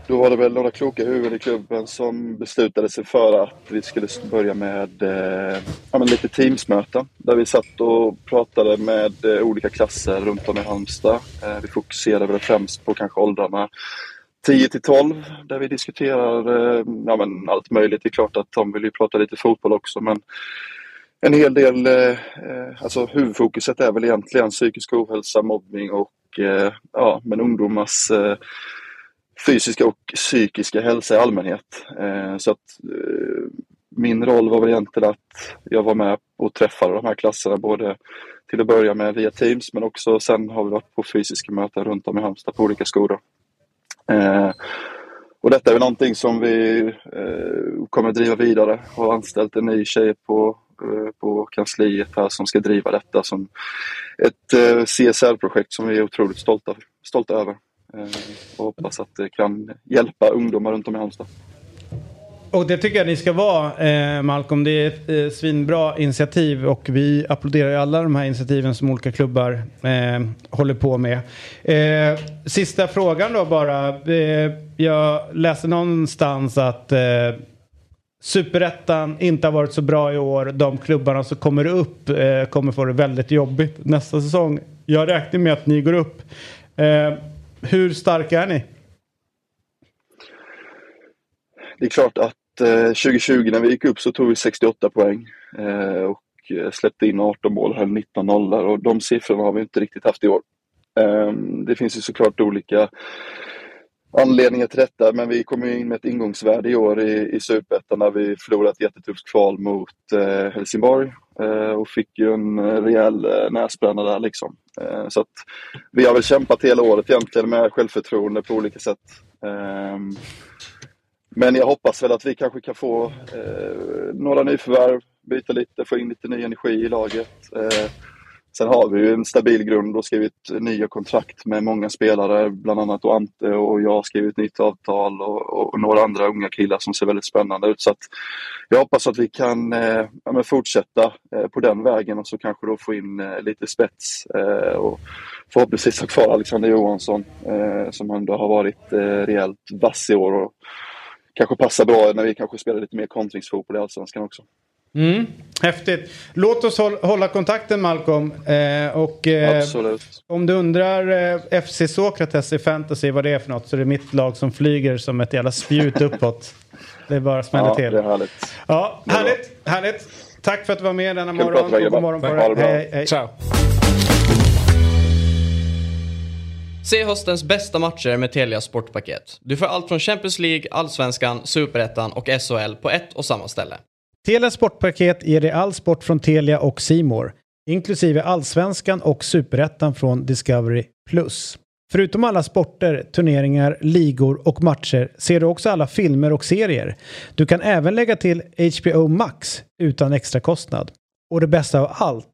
då var det väl några kloka huvuden i klubben som beslutade sig för att vi skulle börja med eh, ja, men lite teamsmöten. Där vi satt och pratade med eh, olika klasser runt om i Halmstad. Eh, vi fokuserade väl främst på kanske åldrarna 10 till 12 där vi diskuterar eh, ja, men allt möjligt. Det är klart att de vill ju prata lite fotboll också men en hel del, eh, eh alltså huvudfokuset är väl egentligen psykisk ohälsa, mobbning och eh, ja, men ungdomars eh, fysiska och psykiska hälsa i allmänhet. Eh, så att eh, min roll var väl egentligen att jag var med och träffade de här klasserna både till att börja med via Teams men också sen har vi varit på fysiska möten runt om i Halmstad på olika skolor. Eh, och detta är väl någonting som vi eh, kommer att driva vidare. Har anställt en ny tjej på, eh, på kansliet här som ska driva detta som ett eh, CSR-projekt som vi är otroligt stolta, stolta över. Eh, och hoppas att det kan hjälpa ungdomar runt om i Halmstad. Och det tycker jag ni ska vara, eh, Malcolm. Det är ett eh, svinbra initiativ och vi applåderar ju alla de här initiativen som olika klubbar eh, håller på med. Eh, sista frågan då bara. Eh, jag läste någonstans att eh, Superettan inte har varit så bra i år. De klubbarna som kommer upp eh, kommer få det väldigt jobbigt nästa säsong. Jag räknar med att ni går upp. Eh, hur starka är ni? Det är klart att eh, 2020 när vi gick upp så tog vi 68 poäng eh, och eh, släppte in 18 mål, höll 19 nollar och de siffrorna har vi inte riktigt haft i år. Eh, det finns ju såklart olika anledningar till detta men vi kom ju in med ett ingångsvärde i år i, i Superettan när vi förlorade ett jättetufft kval mot eh, Helsingborg Eh, och fick ju en eh, rejäl eh, näsbränna där liksom. Så att vi har väl kämpat hela året egentligen med självförtroende på olika sätt. Ehm, men jag hoppas väl att vi kanske kan få några nyförvärv, byta lite, få in lite ny energi i laget. Sen har vi ju en stabil grund och skrivit nya kontrakt med många spelare, bland annat och Ante och jag har skrivit nytt avtal och, och några andra unga killar som ser väldigt spännande ut. Så att jag hoppas att vi kan eh, ja, fortsätta eh, på den vägen och så kanske då få in eh, lite spets eh, och förhoppningsvis ha kvar Alexander Johansson eh, som ändå har varit eh, rejält vass i år och kanske passar bra när vi kanske spelar lite mer kontringsfotboll i Allsvenskan också. Mm, häftigt. Låt oss hålla kontakten Malcolm. Eh, och, eh, Absolut. Om du undrar eh, FC Sokrates i fantasy vad det är för något så är det mitt lag som flyger som ett jävla spjut uppåt. Det är bara smälla Ja, till. det är härligt. Ja, härligt, härligt. Tack för att du var med denna Kul morgon. er, God morgon på dig. Hej, hej. Ciao. Se höstens bästa matcher med Telia Sportpaket. Du får allt från Champions League, Allsvenskan, Superettan och SHL på ett och samma ställe. Telia Sportpaket ger dig all sport från Telia och Simor, inklusive Allsvenskan och Superettan från Discovery+. Förutom alla sporter, turneringar, ligor och matcher ser du också alla filmer och serier. Du kan även lägga till HBO Max utan extra kostnad. Och det bästa av allt,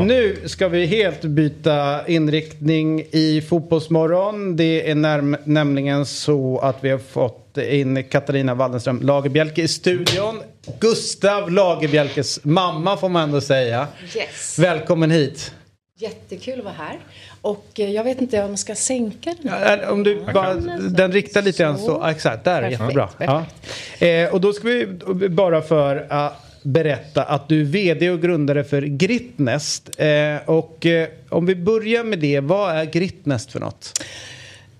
Nu ska vi helt byta inriktning i Fotbollsmorgon. Det är närm- nämligen så att vi har fått in Katarina Waldenström Lagerbjälke i studion. Gustav Lagerbjälkes mamma får man ändå säga. Yes. Välkommen hit. Jättekul att vara här. Och eh, jag vet inte om jag ska sänka den. Ja, Om du bara, den riktar lite grann så. Så. Exakt, där. Perfekt, Jättebra. Ja. Eh, och då ska vi bara för att berätta att du är vd och grundare för Gritnest. Eh, och eh, om vi börjar med det, vad är Gritnest för något?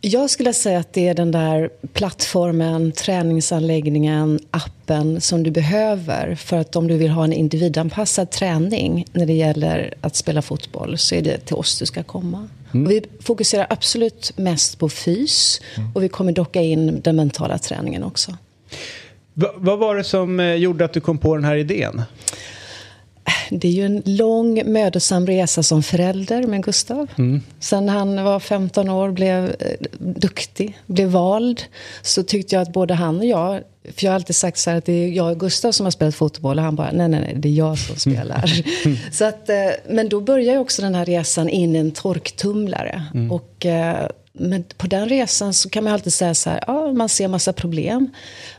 Jag skulle säga att det är den där plattformen, träningsanläggningen, appen som du behöver för att om du vill ha en individanpassad träning när det gäller att spela fotboll så är det till oss du ska komma. Och vi fokuserar absolut mest på fys och vi kommer docka in den mentala träningen också. Va, vad var det som eh, gjorde att du kom på den här idén? Det är ju en lång mödosam resa som förälder med Gustav. Sen han var 15 år, blev eh, duktig, blev vald, så tyckte jag att både han och jag, för jag har alltid sagt så här att det är jag och Gustav som har spelat fotboll och han bara, nej, nej, nej, det är jag som spelar. så att, eh, men då börjar ju också den här resan in i en torktumlare. Och, eh, men på den resan så kan man alltid säga så här, ja, man ser massa problem.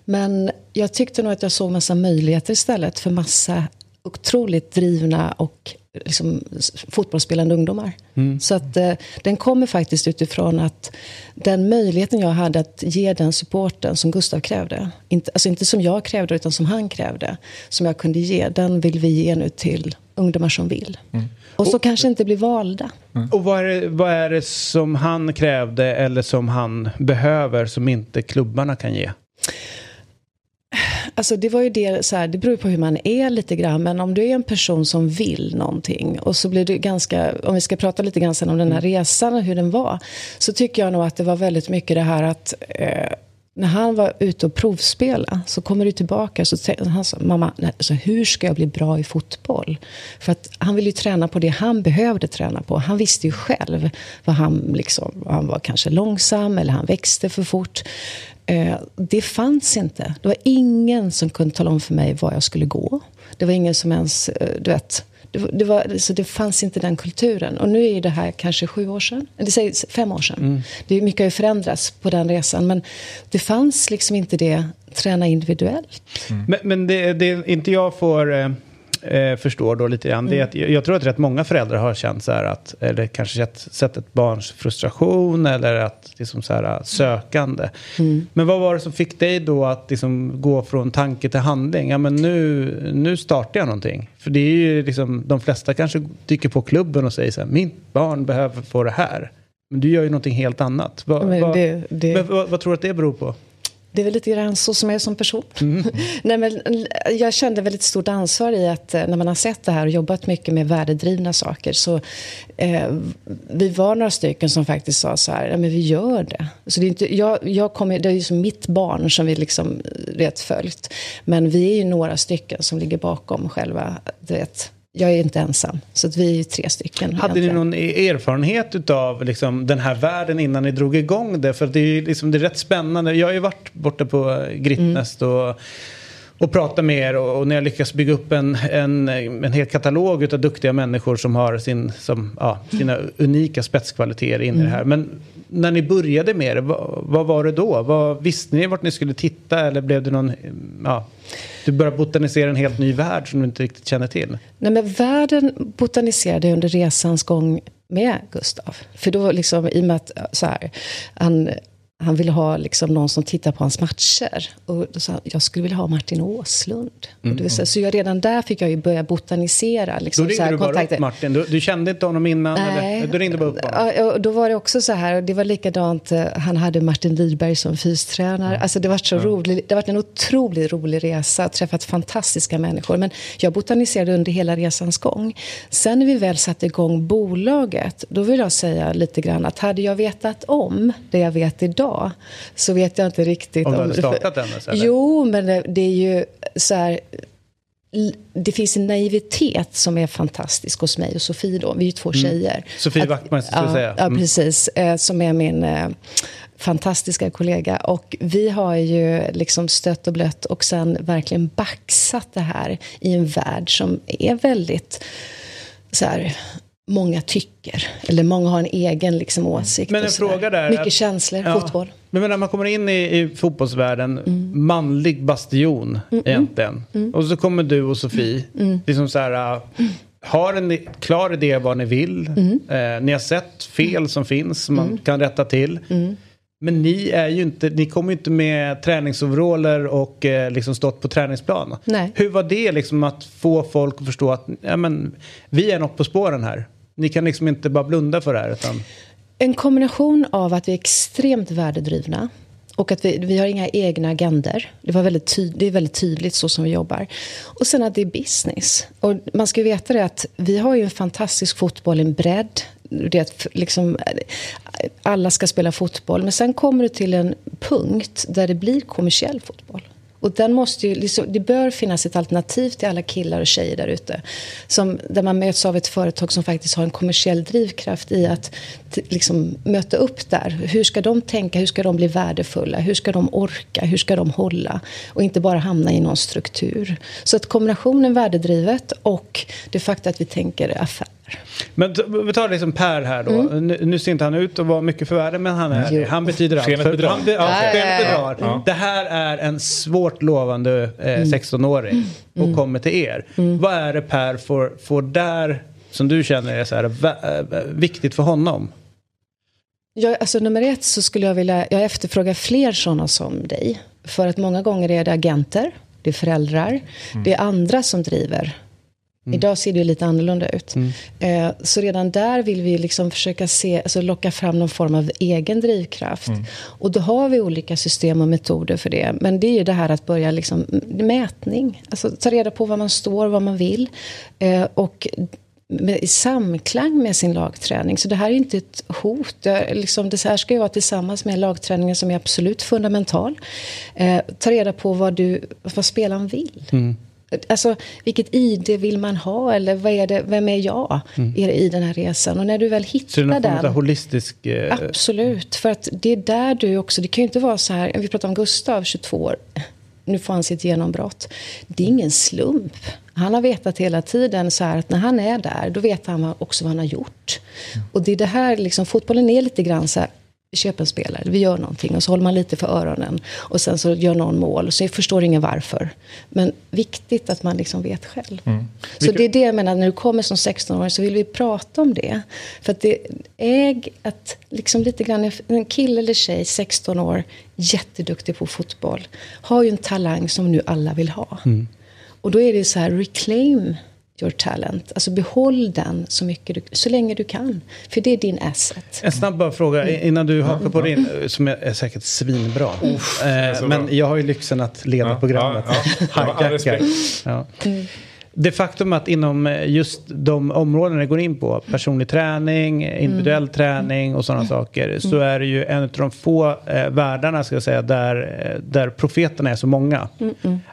Men jag tyckte nog att jag såg massa möjligheter istället för massa otroligt drivna och liksom, fotbollsspelande ungdomar. Så att eh, den kommer faktiskt utifrån att den möjligheten jag hade att ge den supporten som Gustav krävde, inte, alltså inte som jag krävde utan som han krävde, som jag kunde ge, den vill vi ge nu till ungdomar som vill. Och så kanske inte blir valda. Och vad är, det, vad är det som han krävde eller som han behöver som inte klubbarna kan ge? Alltså det var ju det, så här, det beror på hur man är lite grann. Men om du är en person som vill någonting och så blir det ganska, om vi ska prata lite grann sen om den här resan och hur den var. Så tycker jag nog att det var väldigt mycket det här att eh, när han var ute och provspela så kommer du tillbaka så han sa, mamma, nej, alltså, hur ska jag bli bra i fotboll? För att han ville ju träna på det han behövde träna på. Han visste ju själv vad han liksom, han var kanske långsam eller han växte för fort. Eh, det fanns inte. Det var ingen som kunde tala om för mig var jag skulle gå. Det var ingen som ens, eh, du vet, det, var- det, var, så det fanns inte den kulturen. Och nu är det här kanske sju år sedan, eller säg fem år sedan. Det är mycket har ju förändrats på den resan. Men det fanns liksom inte det, träna individuellt. Men, men det, det inte jag får eh, eh, förstå då lite grann. Det är att, jag, tror att rätt många föräldrar har känt så här att, eller kanske sett, sett ett barns frustration eller att liksom så här sökande. Men vad var det som fick dig då att liksom gå från tanke till handling? Ja men nu, nu startar jag någonting. För det är ju liksom, de flesta kanske dyker på klubben och säger så här, mitt barn behöver få det här. Men du gör ju någonting helt annat. Vad, Men vad, det- det- men vad, vad tror du att det beror på? Det är väl lite grann så som jag är som person. Nej, men jag kände väldigt stort ansvar i att eh, när man har sett det här och jobbat mycket med värdedrivna saker så eh, vi var några stycken som faktiskt sa så här, ja men vi gör det. Så det är, inte, jag, jag kommer, det är ju som mitt barn som vi liksom rätt följt. Men vi är ju några stycken som ligger bakom själva, du vet, jag är inte ensam. Så att vi är tre stycken. Hade ni egentligen. någon e- erfarenhet av liksom, den här världen innan ni drog igång det? För det är, liksom, det är rätt spännande. Jag har ju varit borta på Grittnest och, och pratat med er och, och när jag lyckas bygga upp en, en, en hel katalog av duktiga människor som har sin, som, ja, sina unika spetskvaliteter in i det här. Men när ni började med det, vad, vad var det då? Vad, visste ni vart ni skulle titta eller blev det någon... Ja, du börjar botanisera en helt ny värld som du inte riktigt känner till. Nej, men världen botaniserade under resans gång med Gustav. För då liksom, i och med att så här, han, han ville ha liksom någon som tittar på hans matcher. Och då sa han, jag skulle vilja ha Martin Åslund. Och det vill säga, så jag, redan där fick jag ju börja botanisera. Mm. Då Liksom, så ringde här, du bara kontakter. upp Martin. Du, du kände inte honom innan? Eller? Du ringde bara upp honom? Och då var det också så här, och det var likadant, eh, han hade Martin Lidberg som fystränare. Alltså det var så roligt, det var en otroligt rolig resa, träffat fantastiska människor. Men jag botaniserade under hela resans gång. Sen när vi väl satte igång bolaget, då vill jag säga lite grann att hade jag vetat om det jag vet idag, så vet jag inte riktigt Om du hade det- startat den, alltså? Jo, men det, det är ju så här det finns en naivitet som är fantastisk hos mig och Sofie då. Vi är ju två tjejer. Mm. Sofie Wachtmeister, skulle ja, jag säga. Ja, Mm. precis. Eh, som är min eh, fantastiska kollega. Och vi har ju liksom stött och blött och sen verkligen baxat det här i en värld som är väldigt så här, många tycker. Eller många har en egen liksom, åsikt. Men en fråga där. Mycket att- känslor, Ja. fotboll. Men när man kommer in i, i fotbollsvärlden, manlig bastion egentligen. Och så kommer du och Sofie. Liksom så här, äh, har en klar idé vad ni vill. Eh, ni har sett fel som finns som man kan rätta till. Men ni är ju inte, ni kommer ju inte med träningsoveraller och eh, liksom stått på träningsplan. Nej. Hur var det liksom att få folk att förstå att ja, men, vi är något på spåren här? Ni kan liksom inte bara blunda för det här utan... En kombination av att vi är extremt värdedrivna och att vi, vi har inga egna agender. Det, var väldigt ty, det är väldigt tydligt så som vi jobbar. Och sen att det är business. Och man ska ju veta det att vi har ju en fantastisk fotboll, en bredd. Det att liksom, alla ska spela fotboll. Men sen kommer du till en punkt där det blir kommersiell fotboll. Och den måste ju, liksom, det bör finnas ett alternativ till alla killar och tjejer där ute. Där man möts av ett företag som faktiskt har en kommersiell drivkraft i att t- liksom, möta upp där. Hur ska de tänka? Hur ska de bli värdefulla? Hur ska de orka? Hur ska de hålla? Och inte bara hamna i någon struktur. Så att kombinationen värdedrivet och det faktum att vi tänker affär. Men vi tar liksom Per här då. Nu, nu ser inte han ut att vara mycket för världen men han är Jo. Han betyder allt. Skenet bedrar. Han, be- ja, skenet ja, ja. bedrar. Det här är en svårt lovande eh, 16-åring och kommer till er. Vad är det Per får, får där som du känner är så här, eh, viktigt för honom? Jag, alltså nummer ett så skulle jag vilja, jag efterfrågar fler sådana som dig. För att många gånger är det agenter, det är föräldrar, det är andra som driver. Idag ser det ju lite annorlunda ut. Eh, så redan där vill vi liksom försöka se, alltså locka fram någon form av egen drivkraft. Och då har vi olika system och metoder för det. Men det är ju det här att börja liksom, mätning. Alltså ta reda på var man står, vad man vill. Eh, och med, i samklang med sin lagträning. Så det här är inte ett hot. Det, är liksom, det här ska ju vara tillsammans med lagträningen som är absolut fundamental. Eh, ta reda på vad, du, vad spelaren vill. Alltså, vilket ID vill man ha? Eller vad är det, vem är jag är det i den här resan? Och när du väl Så det är hittar någon den. holistisk... Eh, Absolut, för att det är där du också, det kan ju inte vara så här, vi pratar om Gustav, 22 år, nu får han sitt genombrott. Det är ingen slump. Han har vetat hela tiden så här att när han är där, då vet han också vad han har gjort. Och det är det här, liksom, fotbollen är lite grann så här, vi köper en spelare, vi gör någonting och så håller man lite för öronen. Och sen så gör någon mål och så förstår ingen varför. Men viktigt att man liksom vet själv. Så det är det jag menar, när du kommer som 16-åring så vill vi prata om det. För att det är att liksom lite grann, en kille eller tjej, 16 år, jätteduktig på fotboll, har ju en talang som nu alla vill ha. Och då är det så här, reclaim your talent. Alltså behåll den så, mycket du, så länge du kan. För det är din asset. En snabb bara fråga innan du hakar på din, som är, säkert svinbra. Eh, men jag har ju lyxen att leda Ja, programmet. ja, ja. Jag. Det faktum att inom eh, just de områden det går in på, personlig träning, individuell träning och sådana saker, så är det ju en av de få eh, världarna ska jag säga, där, eh, där profeterna är så många.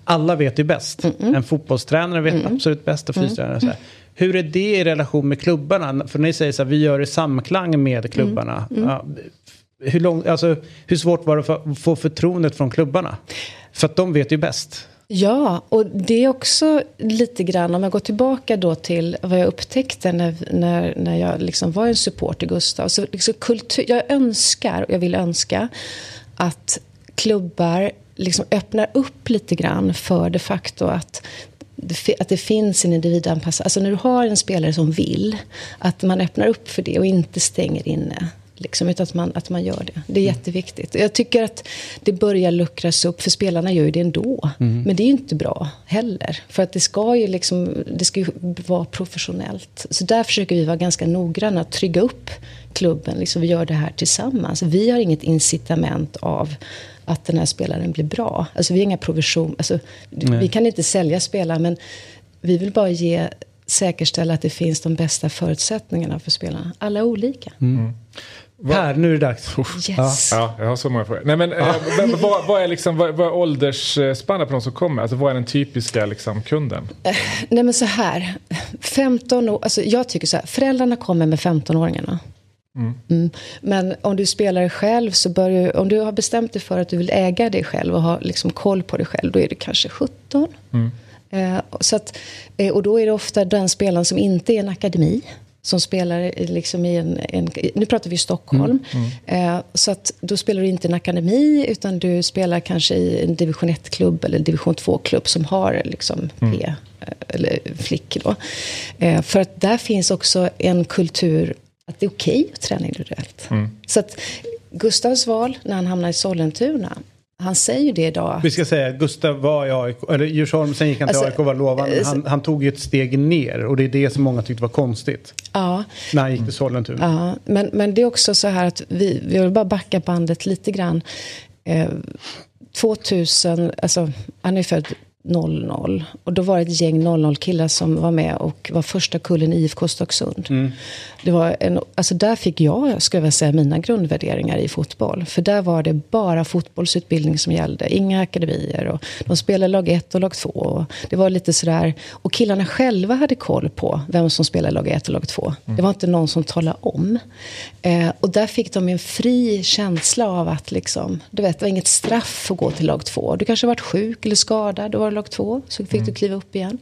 Alla vet ju bäst. En fotbollstränare vet absolut bäst och fystränare. Här. Hur är det i relation med klubbarna? För ni säger så här, vi gör det i samklang med klubbarna. Ja, hur, lång, alltså, hur svårt var det att få förtroendet från klubbarna? För att de vet ju bäst. Ja, och det är också lite grann, om jag går tillbaka då till vad jag upptäckte när, när, när jag liksom var en support till Gustav. Så liksom kultur, jag önskar, och jag vill önska, att klubbar liksom öppnar upp lite grann för det faktum att att det finns en individanpassad... Alltså när du har en spelare som vill, att man öppnar upp för det och inte stänger inne. Liksom, utan att man, att man gör det. Det är jätteviktigt. Jag tycker att det börjar luckras upp, för spelarna gör ju det ändå. Men det är ju inte bra heller. För att det ska ju, liksom, det ska ju vara professionellt. Så där försöker vi vara ganska noggranna, att trygga upp klubben. Liksom, vi gör det här tillsammans. Vi har inget incitament av att den här spelaren blir bra. Alltså vi har inga provision. Alltså, vi kan inte sälja spelare, men vi vill bara ge säkerställa att det finns de bästa förutsättningarna för spelarna. Alla olika. Per, nu är det dags. Yes. Ja, jag har så många frågor. Nej, men, eh, vad, vad, är liksom, vad, vad är åldersspannet på de som kommer? Alltså, vad är den typiska liksom, kunden? Nej men så här. 15 år, alltså jag tycker så här. Föräldrarna kommer med 15-åringarna. Mm. Men om du spelar själv så bör du, om du har bestämt dig för att du vill äga dig själv och ha liksom koll på dig själv, då är du kanske 17. Eh, så att, eh, och då är det ofta den spelaren som inte är en akademi. Som spelar liksom i en, en... Nu pratar vi Stockholm. Eh, så att då spelar du inte i en akademi utan du spelar kanske i en division 1-klubb eller division 2-klubb som har liksom P, eh, eller flickor då. Eh, för att där finns också en kultur att det är okej att träna individuellt. Så att Gustavs val när han hamnar i Sollentuna, han säger det idag. Vi ska säga Gustav var i AIK, eller Djursholm, sen gick han till Alltså, AIK var lovande. eh, Han, han tog ju ett steg ner och det är det som många tyckte var konstigt. Ja, När han gick till Sollentuna. Ja, men, men det är också så här att vi, vi vill bara backa bandet lite grann. Eh, 2000, alltså han är född 00. Och då var det ett gäng 00-killar som var med och var första kullen i IFK Stocksund. Det var en, alltså där fick jag, ska jag säga, mina grundvärderingar i fotboll. För där var det bara fotbollsutbildning som gällde, inga akademier. Och de spelade lag 1 och lag 2. Och det var lite sådär, och killarna själva hade koll på vem som spelade lag 1 och lag 2. Det var inte någon som talade om. Eh, och där fick de en fri känsla av att liksom, du vet, det var inget straff att gå till lag 2. Du kanske varit sjuk eller skadad, då var lag 2. Så fick du kliva upp igen.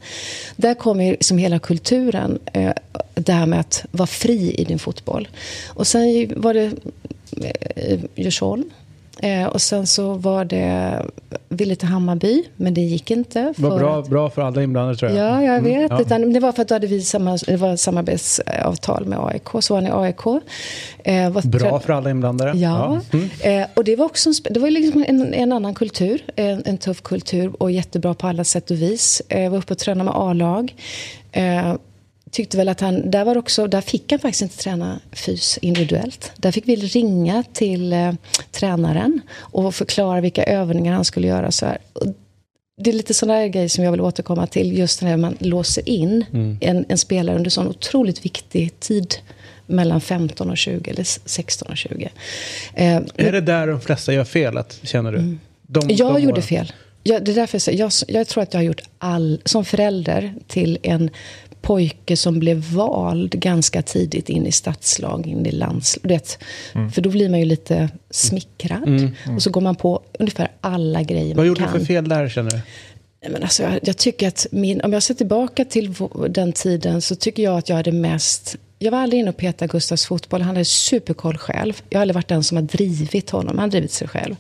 Där kommer ju liksom hela kulturen, eh, det här med att vara fri i din fotboll. Och sen var det eh, Djursholm. Eh, och sen så var det ville till Hammarby, men det gick inte. Det var bra, att- bra för alla inblandade tror jag. Ja, jag vet. ja. Utan det var för att då hade vi samma, det var samarbetsavtal med AIK. Så var han i AIK. Eh, var Bra för alla inblandade. Ja, eh, och det var också en, det var liksom en, en annan kultur, en, en tuff kultur och jättebra på alla sätt och vis. Eh, var uppe och tränade med A-lag. Tyckte väl att han, där var också, där fick han faktiskt inte träna fys individuellt. Där fick vi ringa till eh, tränaren och förklara vilka övningar han skulle göra. Så här. Det är lite sådana grejer som jag vill återkomma till. Just när man låser in en, en spelare under sån otroligt viktig tid mellan 15 och 20 eller 16 och 20. Eh, Är det där de flesta gör fel, att, känner du? De, jag de gjorde fel. Jag, det är därför jag, säger- jag, jag tror att jag har gjort all, som förälder till en pojke som blev vald ganska tidigt in i stadslag, in i landslag. Mm. För då blir man ju lite smickrad. Och så går man på ungefär alla grejer Vad man gjorde kan. du för fel där, känner du? Men alltså, jag, jag tycker att min, om jag ser tillbaka till den tiden så tycker jag att jag hade mest... Jag var aldrig inne och petade Gustavs fotboll. Han hade superkoll själv. Jag har aldrig varit den som har drivit honom. Han har drivit sig själv.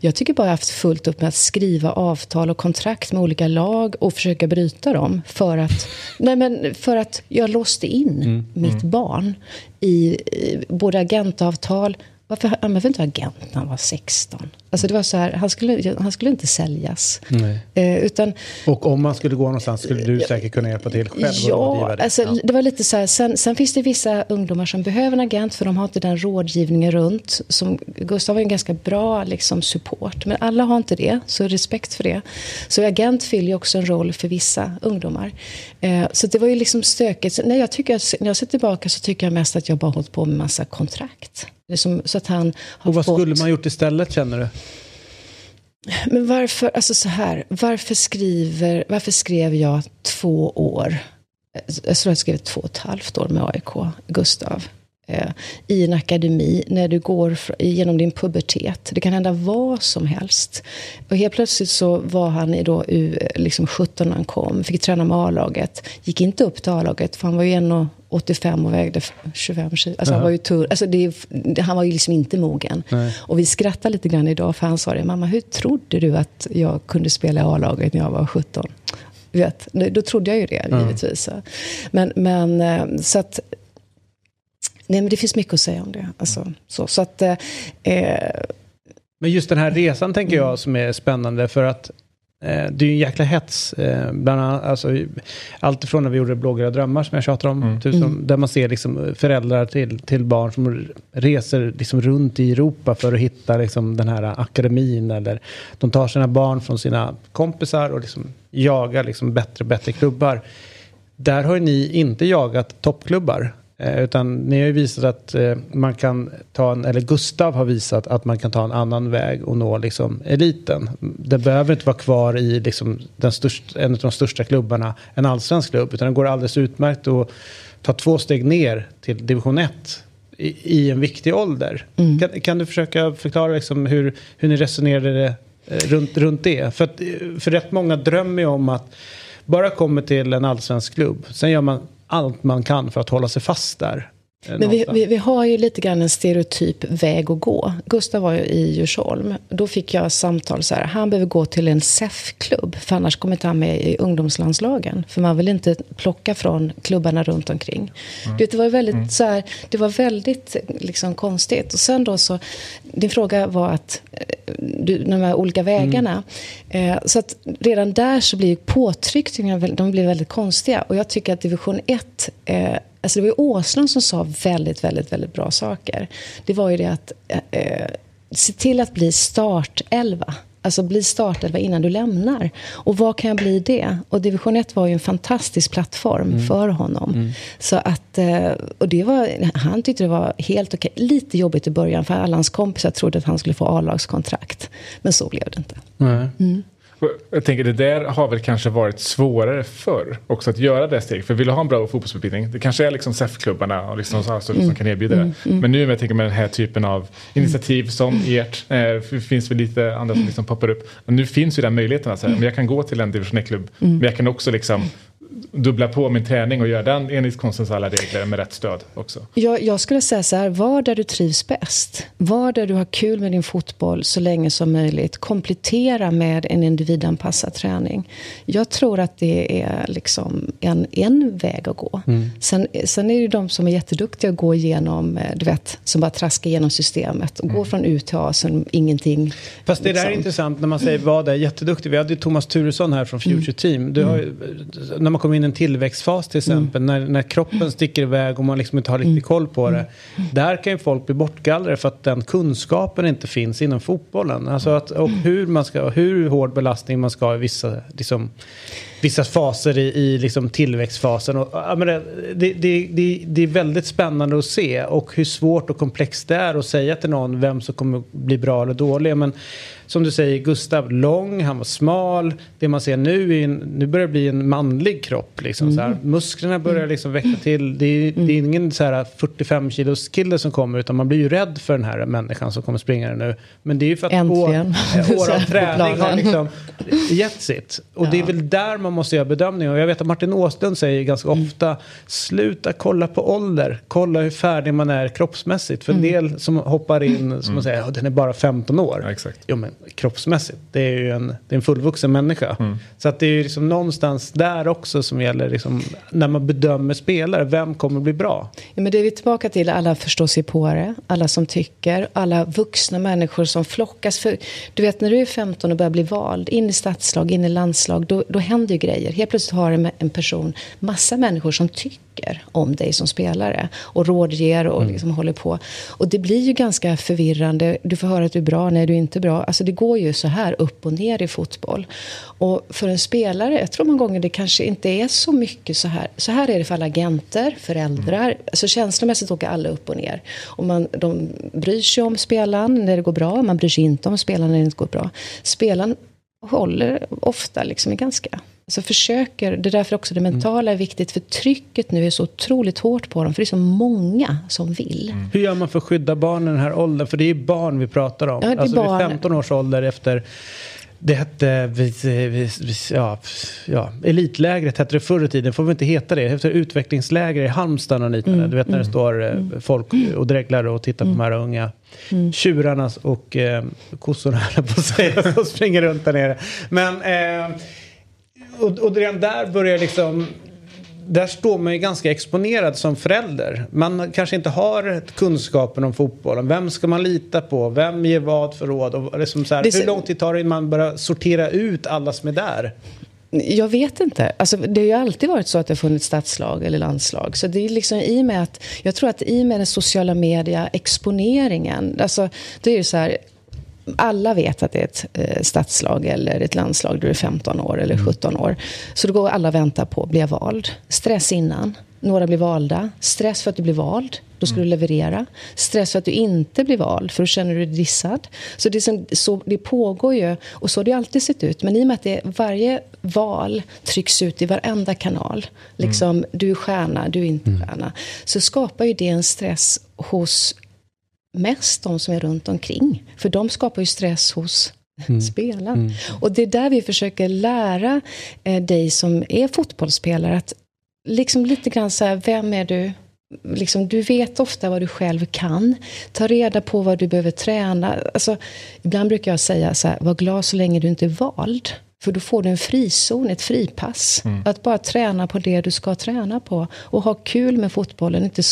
Jag tycker bara jag har haft fullt upp med att skriva avtal och kontrakt med olika lag och försöka bryta dem. För att, nej men för att jag låste in mitt barn i, i både agentavtal Varför använde inte agent när han var 16? Alltså det var så här, han skulle, han skulle inte säljas. Eh, utan, Och om man skulle gå någonstans skulle du säkert kunna hjälpa till själv ja, alltså, det var lite så här, sen, sen finns det vissa ungdomar som behöver en agent för de har inte den rådgivningen runt. Som, Gustav har en ganska bra liksom, support, men alla har inte det, så respekt för det. Så agent fyller ju också en roll för vissa ungdomar. Eh, så det var ju liksom stökigt. Så, nej, jag tycker, när jag ser tillbaka så tycker jag mest att jag bara hållit på med massa kontrakt. Liksom, så att han har Och vad fått... skulle man gjort istället känner du? Men varför, alltså så här, varför skriver, varför skrev jag två år, jag tror jag skrev två och ett halvt år med AIK, Gustav, i en akademi när du går igenom din pubertet. Det kan hända vad som helst. Och helt plötsligt så var han i då U, liksom 17 när han kom, fick träna med A-laget, gick inte upp till A-laget för han var ju 1,85 och vägde 25 kilo. Alltså han var ju tunn. Alltså det, han var ju liksom inte mogen. Och vi skrattar lite grann idag för han sa det, mamma hur trodde du att jag kunde spela i A-laget när jag var 17? Du Vet, då trodde jag ju det givetvis. Men, men eh, så att Nej, men det finns mycket att säga om det. Alltså, så, så att, eh, eh, Men just den här resan tänker jag som är spännande för att eh, det är ju en jäkla hets. Eh, bland annat, alltså, allt ifrån när vi gjorde Blågula drömmar som jag tjatar om. Tusen, Där man ser liksom, föräldrar till, till barn som reser liksom, runt i Europa för att hitta liksom, den här akademin. Eller de tar sina barn från sina kompisar och liksom, jagar liksom, bättre och bättre klubbar. Där har ni inte jagat toppklubbar. Eh, utan ni har ju visat att eh, man kan ta en, eller Gustav har visat att man kan ta en annan väg och nå liksom eliten. Det behöver inte vara kvar i liksom den största, en av de största klubbarna, en allsvensk klubb, utan det går alldeles utmärkt att ta två steg ner till division 1 i, i en viktig ålder. Kan, kan du försöka förklara liksom hur, hur ni resonerade eh, runt, runt det? För, att, för rätt många drömmer ju om att bara komma till en allsvensk klubb, sen gör man allt man kan för att hålla sig fast där eh, men vi, vi, vi har ju lite grann en stereotyp väg att gå. Gustav var ju i Djursholm. Då fick jag samtal så här, han behöver gå till en SEF-klubb, för annars kommer inte han med i ungdomslandslagen. För man vill inte plocka från klubbarna runt omkring. Vet, det var väldigt, så här, det var väldigt liksom, konstigt. Och sen då så, din fråga var att, eh, du, de här olika vägarna. Eh, så att redan där så blir påtryckningarna de blir väldigt konstiga. Och jag tycker att division 1 eh, Alltså det var ju Åslund som sa väldigt, väldigt, väldigt bra saker. Det var ju det att eh, eh, se till att bli startelva. Alltså bli startelva innan du lämnar. Och vad kan jag bli det? Och division 1 var ju en fantastisk plattform för honom. Så att, eh, och det var, han tyckte det var helt okej. Lite jobbigt i början för alla hans kompisar trodde att han skulle få A-lagskontrakt. Men så blev det inte. Och Jag tänker det där har väl kanske varit svårare förr också att göra det steget. För vill du ha en bra fotbollsutbildning, det kanske är liksom SEF-klubbarna och liksom så här som, kan erbjuda det. Men nu med, jag tänker med den här typen av initiativ som ert, eh, finns väl lite andra som liksom poppar upp. Men nu finns ju den möjligheten att säga, men jag kan gå till en division 1-klubb, men jag kan också liksom dubbla på min träning och göra den enligt konstens alla regler med rätt stöd också. Jag, jag skulle säga så här, var där du trivs bäst. Var där du har kul med din fotboll så länge som möjligt. Komplettera med en individanpassad träning. Jag tror att det är liksom en, en väg att gå. Sen, sen är det ju de som är jätteduktiga att gå igenom, eh, du vet, som bara traskar igenom systemet. Och går från U till A som ingenting. Fast det där är liksom. intressant när man säger vad är jätteduktig. Vi hade ju Thomas Turesson här från Future Team. Du har när man kommer in i en tillväxtfas till exempel. När, när kroppen sticker iväg och man liksom inte har riktigt koll på det. Där kan ju folk bli bortgallrade för att den kunskapen inte finns inom fotbollen. Alltså att, och hur, man ska, hur hård belastning man ska ha i vissa, liksom, vissa faser i, i liksom tillväxtfasen. Och, ja, men det, det, det, det, är väldigt spännande att se och hur svårt och komplext det är att säga till någon vem som kommer bli bra eller dålig. Men som du säger, Gustav lång, han var smal. Det man ser nu, är en, nu börjar det bli en manlig kropp. Liksom, så här. Musklerna börjar liksom växa till. Det är, det är ingen så här 45 kilos kille som kommer utan man blir ju rädd för den här människan som kommer springa nu. Men det är ju för att år, Äntligen. år av På träning har liksom gett sitt. Och det är väl där man man måste göra bedömningar. Och jag vet att Martin Åslund säger ganska Mm. ofta sluta kolla på ålder. Kolla hur färdig man är kroppsmässigt. För en Mm. del som hoppar in som man säger, "Ja, den är bara 15 år. Ja, exakt. Jo men kroppsmässigt, det är ju en, det är en fullvuxen människa. Så att det är ju liksom någonstans där också som gäller liksom, när man bedömer spelare, vem kommer bli bra? Ja, men det är vi tillbaka till alla förståsigpåare, alla som tycker, alla vuxna människor som flockas. För, du vet när du är 15 och börjar bli vald in i stadslag, in i landslag, då, då händer ju grejer. Helt plötsligt har en, person massa människor som tycker om dig som spelare och rådger och liksom håller på. Och det blir ju ganska förvirrande. Du får höra att du är bra, nej du är inte bra. Alltså det går ju så här upp och ner i fotboll. Och för en spelare, jag tror många gånger det kanske inte är så mycket så här. Så här är det för alla agenter, föräldrar. Alltså känslomässigt åker alla upp och ner. Och man, de bryr sig om spelaren när det går bra, man bryr sig inte om spelaren när det inte går bra. Spelaren håller ofta liksom i ganska Alltså försöker, det är därför också det mentala är viktigt. För trycket nu är så otroligt hårt på dem. För det är så många som vill. Hur gör man för att skydda barnen i den här åldern? För det är ju barn vi pratar om. Ja, det är alltså vid barn. 15 års ålder efter det hette, ja, ja, elitlägret hette det förr i tiden, får vi inte heta det. Heter utvecklingsläger i Halmstad och liknande. Mm, Du vet när det står eh, folk och dreglar och tittar på de här unga Mm. tjurarna och eh, kossorna på att säga, som springer runt där nere. Men, eh, och, och redan där börjar liksom där står man ju ganska exponerad som förälder. Man kanske inte har kunskapen om fotbollen. Vem ska man lita på? Vem ger vad för råd? Och liksom så här, Det hur lång tid tar det innan man börjar sortera ut alla som är där? Jag vet inte. Alltså, det har ju alltid varit så att det har funnits stadslag eller landslag. Så det är liksom i med att, jag tror att i med den sociala media exponeringen. Alltså, det är ju så här. Alla vet att det är ett eh, stadslag eller ett landslag du är 15 år eller 17 år. Så då går alla och väntar på, blir jag vald? Stress innan. Några blir valda. Stress för att du blir vald. Då ska du leverera. Stress för att du inte blir vald, för då känner du dig dissad. Så det, som, så det pågår ju, och så har det alltid sett ut. Men i och med att det, varje val trycks ut i varenda kanal. Liksom, du är stjärna, du är inte stjärna. Så skapar ju det en stress hos mest de som är runt omkring. För de skapar ju stress hos spelaren. Och det är där vi försöker lära eh, dig som är fotbollsspelare att liksom lite grann så här, vem är du? Liksom, du vet ofta vad du själv kan. Ta reda på vad du behöver träna. Alltså, ibland brukar jag säga så här, var glad så länge du inte är vald. För då får du en frizon, ett fripass. Att bara träna på det du ska träna på. Och ha kul med fotbollen, inte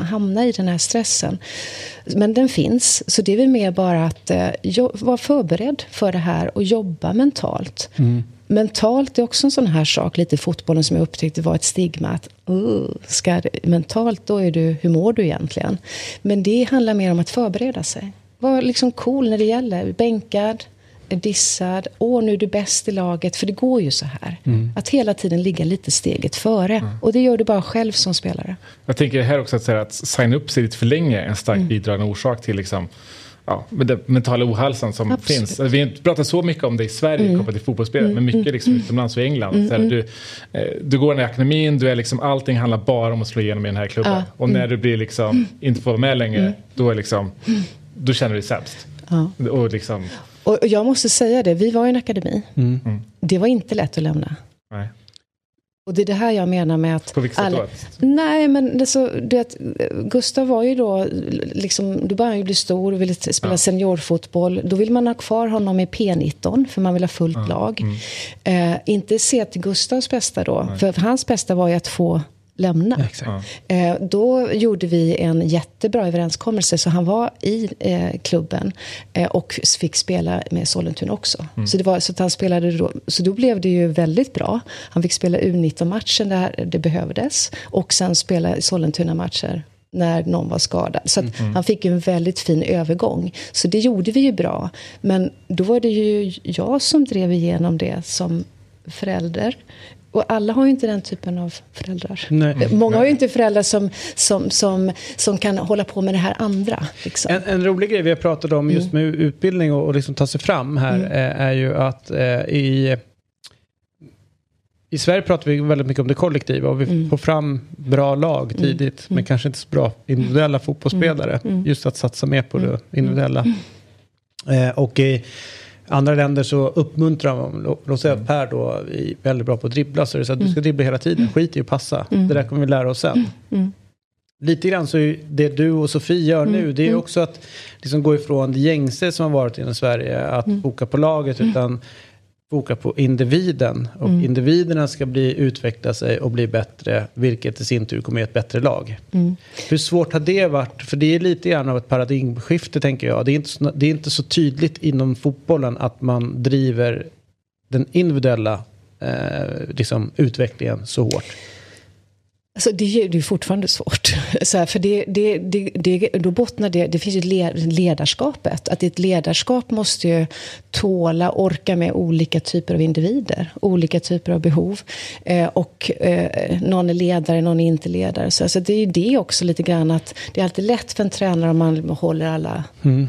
hamna i den här stressen. Men den finns, så det är väl mer bara att eh, vara förberedd för det här och jobba mentalt. Mentalt är också en sån här sak, lite i fotbollen som jag upptäckte var ett stigma. Att, uh, ska, mentalt, då är du, hur mår du egentligen? Men det handlar mer om att förbereda sig. Var liksom cool när det gäller. Bänkad, dissad. Åh, nu är du bäst i laget. För det går ju så här. Att hela tiden ligga lite steget före. Och det gör du bara själv som spelare. Jag tänker här också att, säga att signa upp sig lite för länge är en starkt Mm. bidragande orsak till liksom, ja, den mentala ohälsan som Absolut. Mm. finns. Vi har inte pratat så mycket om det i Sverige kopplat till fotbollsspelare, men mycket liksom utomlands och i England. Så här, du, eh, du går den här akademin, du är liksom, allting handlar bara om att slå igenom i den här klubben. Ja. Och när du blir liksom, inte får vara med längre, Mm. då, är liksom, då känner du dig sämst. Ja. Och liksom, Och jag måste säga det, vi var i en akademi. Det var inte lätt att lämna. nej. Och det är det här jag menar med att... På vilket sätt då? Nej, men det så, du vet, Gustav var ju då, liksom, då började han ju bli stor och ville spela Ja. seniorfotboll. Då vill man ha kvar honom i P19, för man vill ha fullt lag. Mm. Eh, inte se till Gustavs bästa då, för hans bästa var ju att få lämna. Exakt. Eh, då gjorde vi en jättebra överenskommelse, så han var i eh, klubben eh, och fick spela med Sollentuna också. Så, det var, så, att han spelade då, så då blev det ju väldigt bra. Han fick spela U19-matchen där det behövdes och sen spela Sollentuna-matcher när någon var skadad. Så att han fick en väldigt fin övergång. Så det gjorde vi ju bra. Men då var det ju jag som drev igenom det som förälder. Och alla har ju inte den typen av föräldrar. Nej. Många har ju inte föräldrar som, som, som, som kan hålla på med det här andra. Liksom. En, en rolig grej vi har pratat om just med utbildning och, och liksom ta sig fram här eh, är ju att eh, i, i Sverige pratar vi väldigt mycket om det kollektiva och vi får fram bra lag tidigt men kanske inte så bra individuella fotbollsspelare. Just att satsa mer på det individuella. Eh, och i, andra länder så uppmuntrar man, lå- låt säga att Per då är väldigt bra på att dribbla, så är det så att du ska dribbla hela tiden, skit i att passa. Det där kommer vi lära oss sen. Lite grann så är det du och Sofie gör nu, det är också att liksom gå ifrån det gängse som har varit inom Sverige, att foka på laget, utan foka på individen. Och individerna ska bli, utveckla sig och bli bättre, vilket i sin tur kommer ge ett bättre lag. Hur svårt har det varit? För det är lite grann av ett paradigmskifte tänker jag. Det är inte så, det är inte så tydligt inom fotbollen att man driver den individuella eh, liksom, utvecklingen så hårt. Alltså det, är ju- fortfarande svårt. Så här, för det, det, det, det, då bottnar det, det finns ju le- ledarskapet. Att ett ledarskap måste ju tåla, orka med olika typer av individer. Olika typer av behov. Eh, och eh, någon är ledare, någon är inte ledare. Så alltså, det är ju det också lite grann att det är alltid lätt för en tränare om man håller alla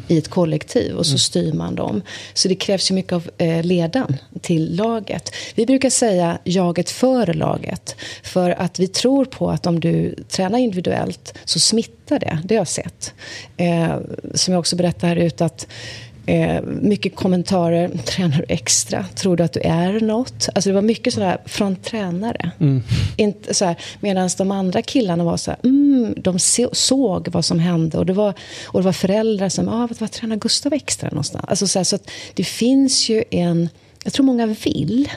i ett kollektiv och så styr man dem. Så det krävs ju mycket av eh, ledaren till laget. Vi brukar säga jaget för laget. För att vi tror på att om du tränar individuellt så smittar det. Det har jag sett. Eh, som jag också berättade här ute att Eh, mycket kommentarer. Tränar du extra? Tror du att du är något? Alltså det var mycket sådär från tränare. Inte här, Medan de andra killarna var så mm, de se, såg vad som hände. Och det var, och det var föräldrar som, ah, vad, vad tränar Gustav extra någonstans? Alltså så, här, så att det finns ju en, jag tror många vill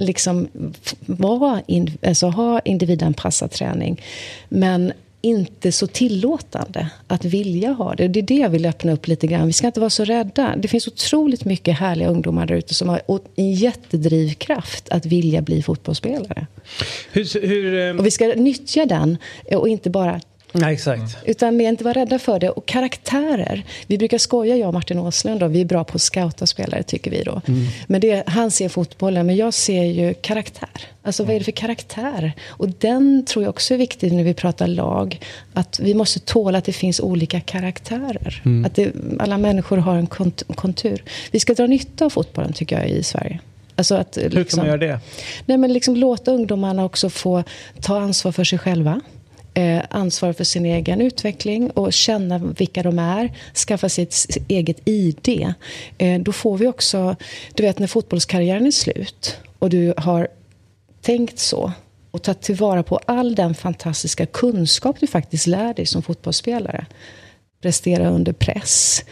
liksom f- vara in, alltså, ha individanpassad träning. Men inte så tillåtande att vilja ha det. Det är det jag vill öppna upp lite grann. Vi ska inte vara så rädda. Det finns otroligt mycket härliga ungdomar där ute som har en jättedrivkraft att vilja bli fotbollsspelare. Hur, hur, Och vi ska nyttja den och inte bara nej, exakt. utan mer inte vara rädda för det. Och karaktärer. Vi brukar skoja, jag och Martin Åslund, då, vi är bra på att scouta spelare tycker vi då. Men det, han ser fotbollen, men jag ser ju karaktär. Alltså vad är det för karaktär? Och den tror jag också är viktig när vi pratar lag. Att vi måste tåla att det finns olika karaktärer. Att det, alla människor har en kont- kontur. Vi ska dra nytta av fotbollen tycker jag i Sverige. Alltså att, Hur kan man göra det? Nej, men liksom låta ungdomarna också få ta ansvar för sig själva. Eh, ansvar för sin egen utveckling och känna vilka de är. Skaffa sig ett eget ID. Eh, då får vi också, du vet när fotbollskarriären är slut och du har tänkt så och tagit tillvara på all den fantastiska kunskap du faktiskt lär dig som fotbollsspelare. Prestera under press,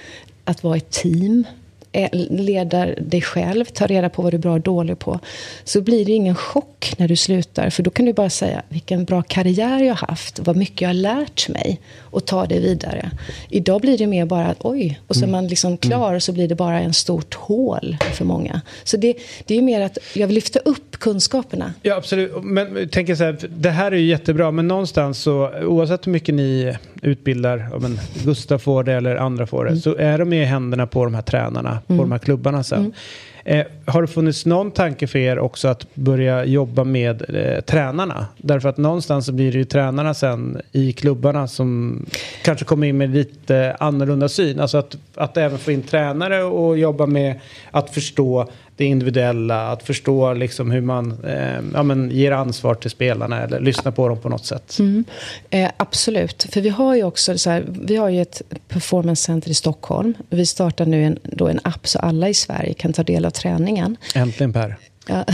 att vara ett team, leda dig själv, ta reda på vad du är bra och dålig på. Så blir det ingen chock när du slutar. För då kan du bara säga vilken bra karriär jag har haft, vad mycket jag har lärt mig och ta det vidare. Idag blir det mer bara att oj, och så är man liksom klar och så blir det bara en stort hål för många. Så det, det är mer att jag vill lyfta upp kunskaperna. Ja, absolut. Men tänker så här, det här är ju jättebra, men någonstans så oavsett hur mycket ni utbildar, ja, men Gustav får det eller andra får det, så är de i händerna på de här tränarna, på de här klubbarna sen. Eh, har det funnits någon tanke för er också att börja jobba med eh, tränarna? Därför att någonstans så blir det ju tränarna sen i klubbarna som kanske kommer in med lite annorlunda syn. Alltså att, att även få in tränare och jobba med att förstå det individuella, att förstå liksom hur man eh, ja, men ger ansvar till spelarna eller lyssnar på dem på något sätt. Eh, absolut, för vi har ju också så här, vi har ju ett performance center i Stockholm. Vi startar nu en, då en app så alla i Sverige kan ta del av träningen. Äntligen Per. Ja.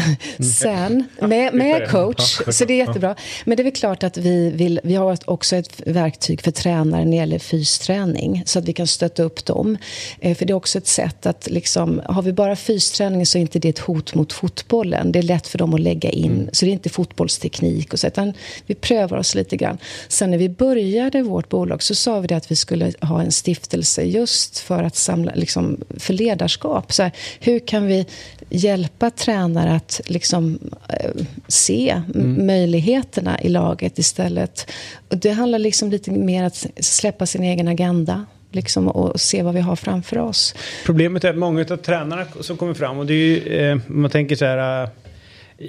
Sen, med, med coach, så det är jättebra. Men det är väl klart att vi vill, vi har också ett verktyg för tränare när det gäller fysträning. Så att vi kan stötta upp dem. Eh, för det är också ett sätt att liksom, har vi bara fysträning så är inte det ett hot mot fotbollen. Det är lätt för dem att lägga in, så det är inte fotbollsteknik och så, utan vi prövar oss lite grann. Sen när vi började vårt bolag så sa vi det att vi skulle ha en stiftelse just för att samla, liksom, för ledarskap. Så här, hur kan vi hjälpa tränare att liksom, eh, se m- möjligheterna i laget istället. Och det handlar liksom lite mer att släppa sin egen agenda liksom, och se vad vi har framför oss. Problemet är att många av tränarna som kommer fram och det är ju, eh, man tänker så här, eh,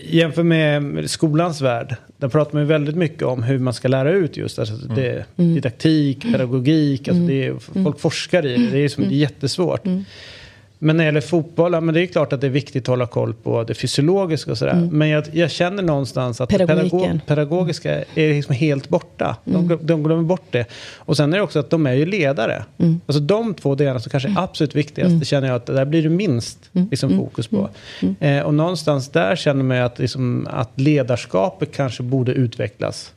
jämför med skolans värld, där pratar man ju väldigt mycket om hur man ska lära ut just alltså, det, didaktik, pedagogik, alltså det är, folk forskar i det, det är, som, det är jättesvårt. Men när det gäller fotboll, ja, men det är klart att det är viktigt att hålla koll på det fysiologiska och sådär. Men jag, jag känner någonstans att det Mm. Pedagog, pedagogiska är liksom helt borta. Mm. De, de glömmer bort det. Och sen är det också att de är ju ledare. Mm. Alltså de två delarna som kanske är absolut viktigast, det känner jag att där blir det minst Mm. liksom, fokus på. Eh, och någonstans där känner man att, liksom, att ledarskapet kanske borde utvecklas.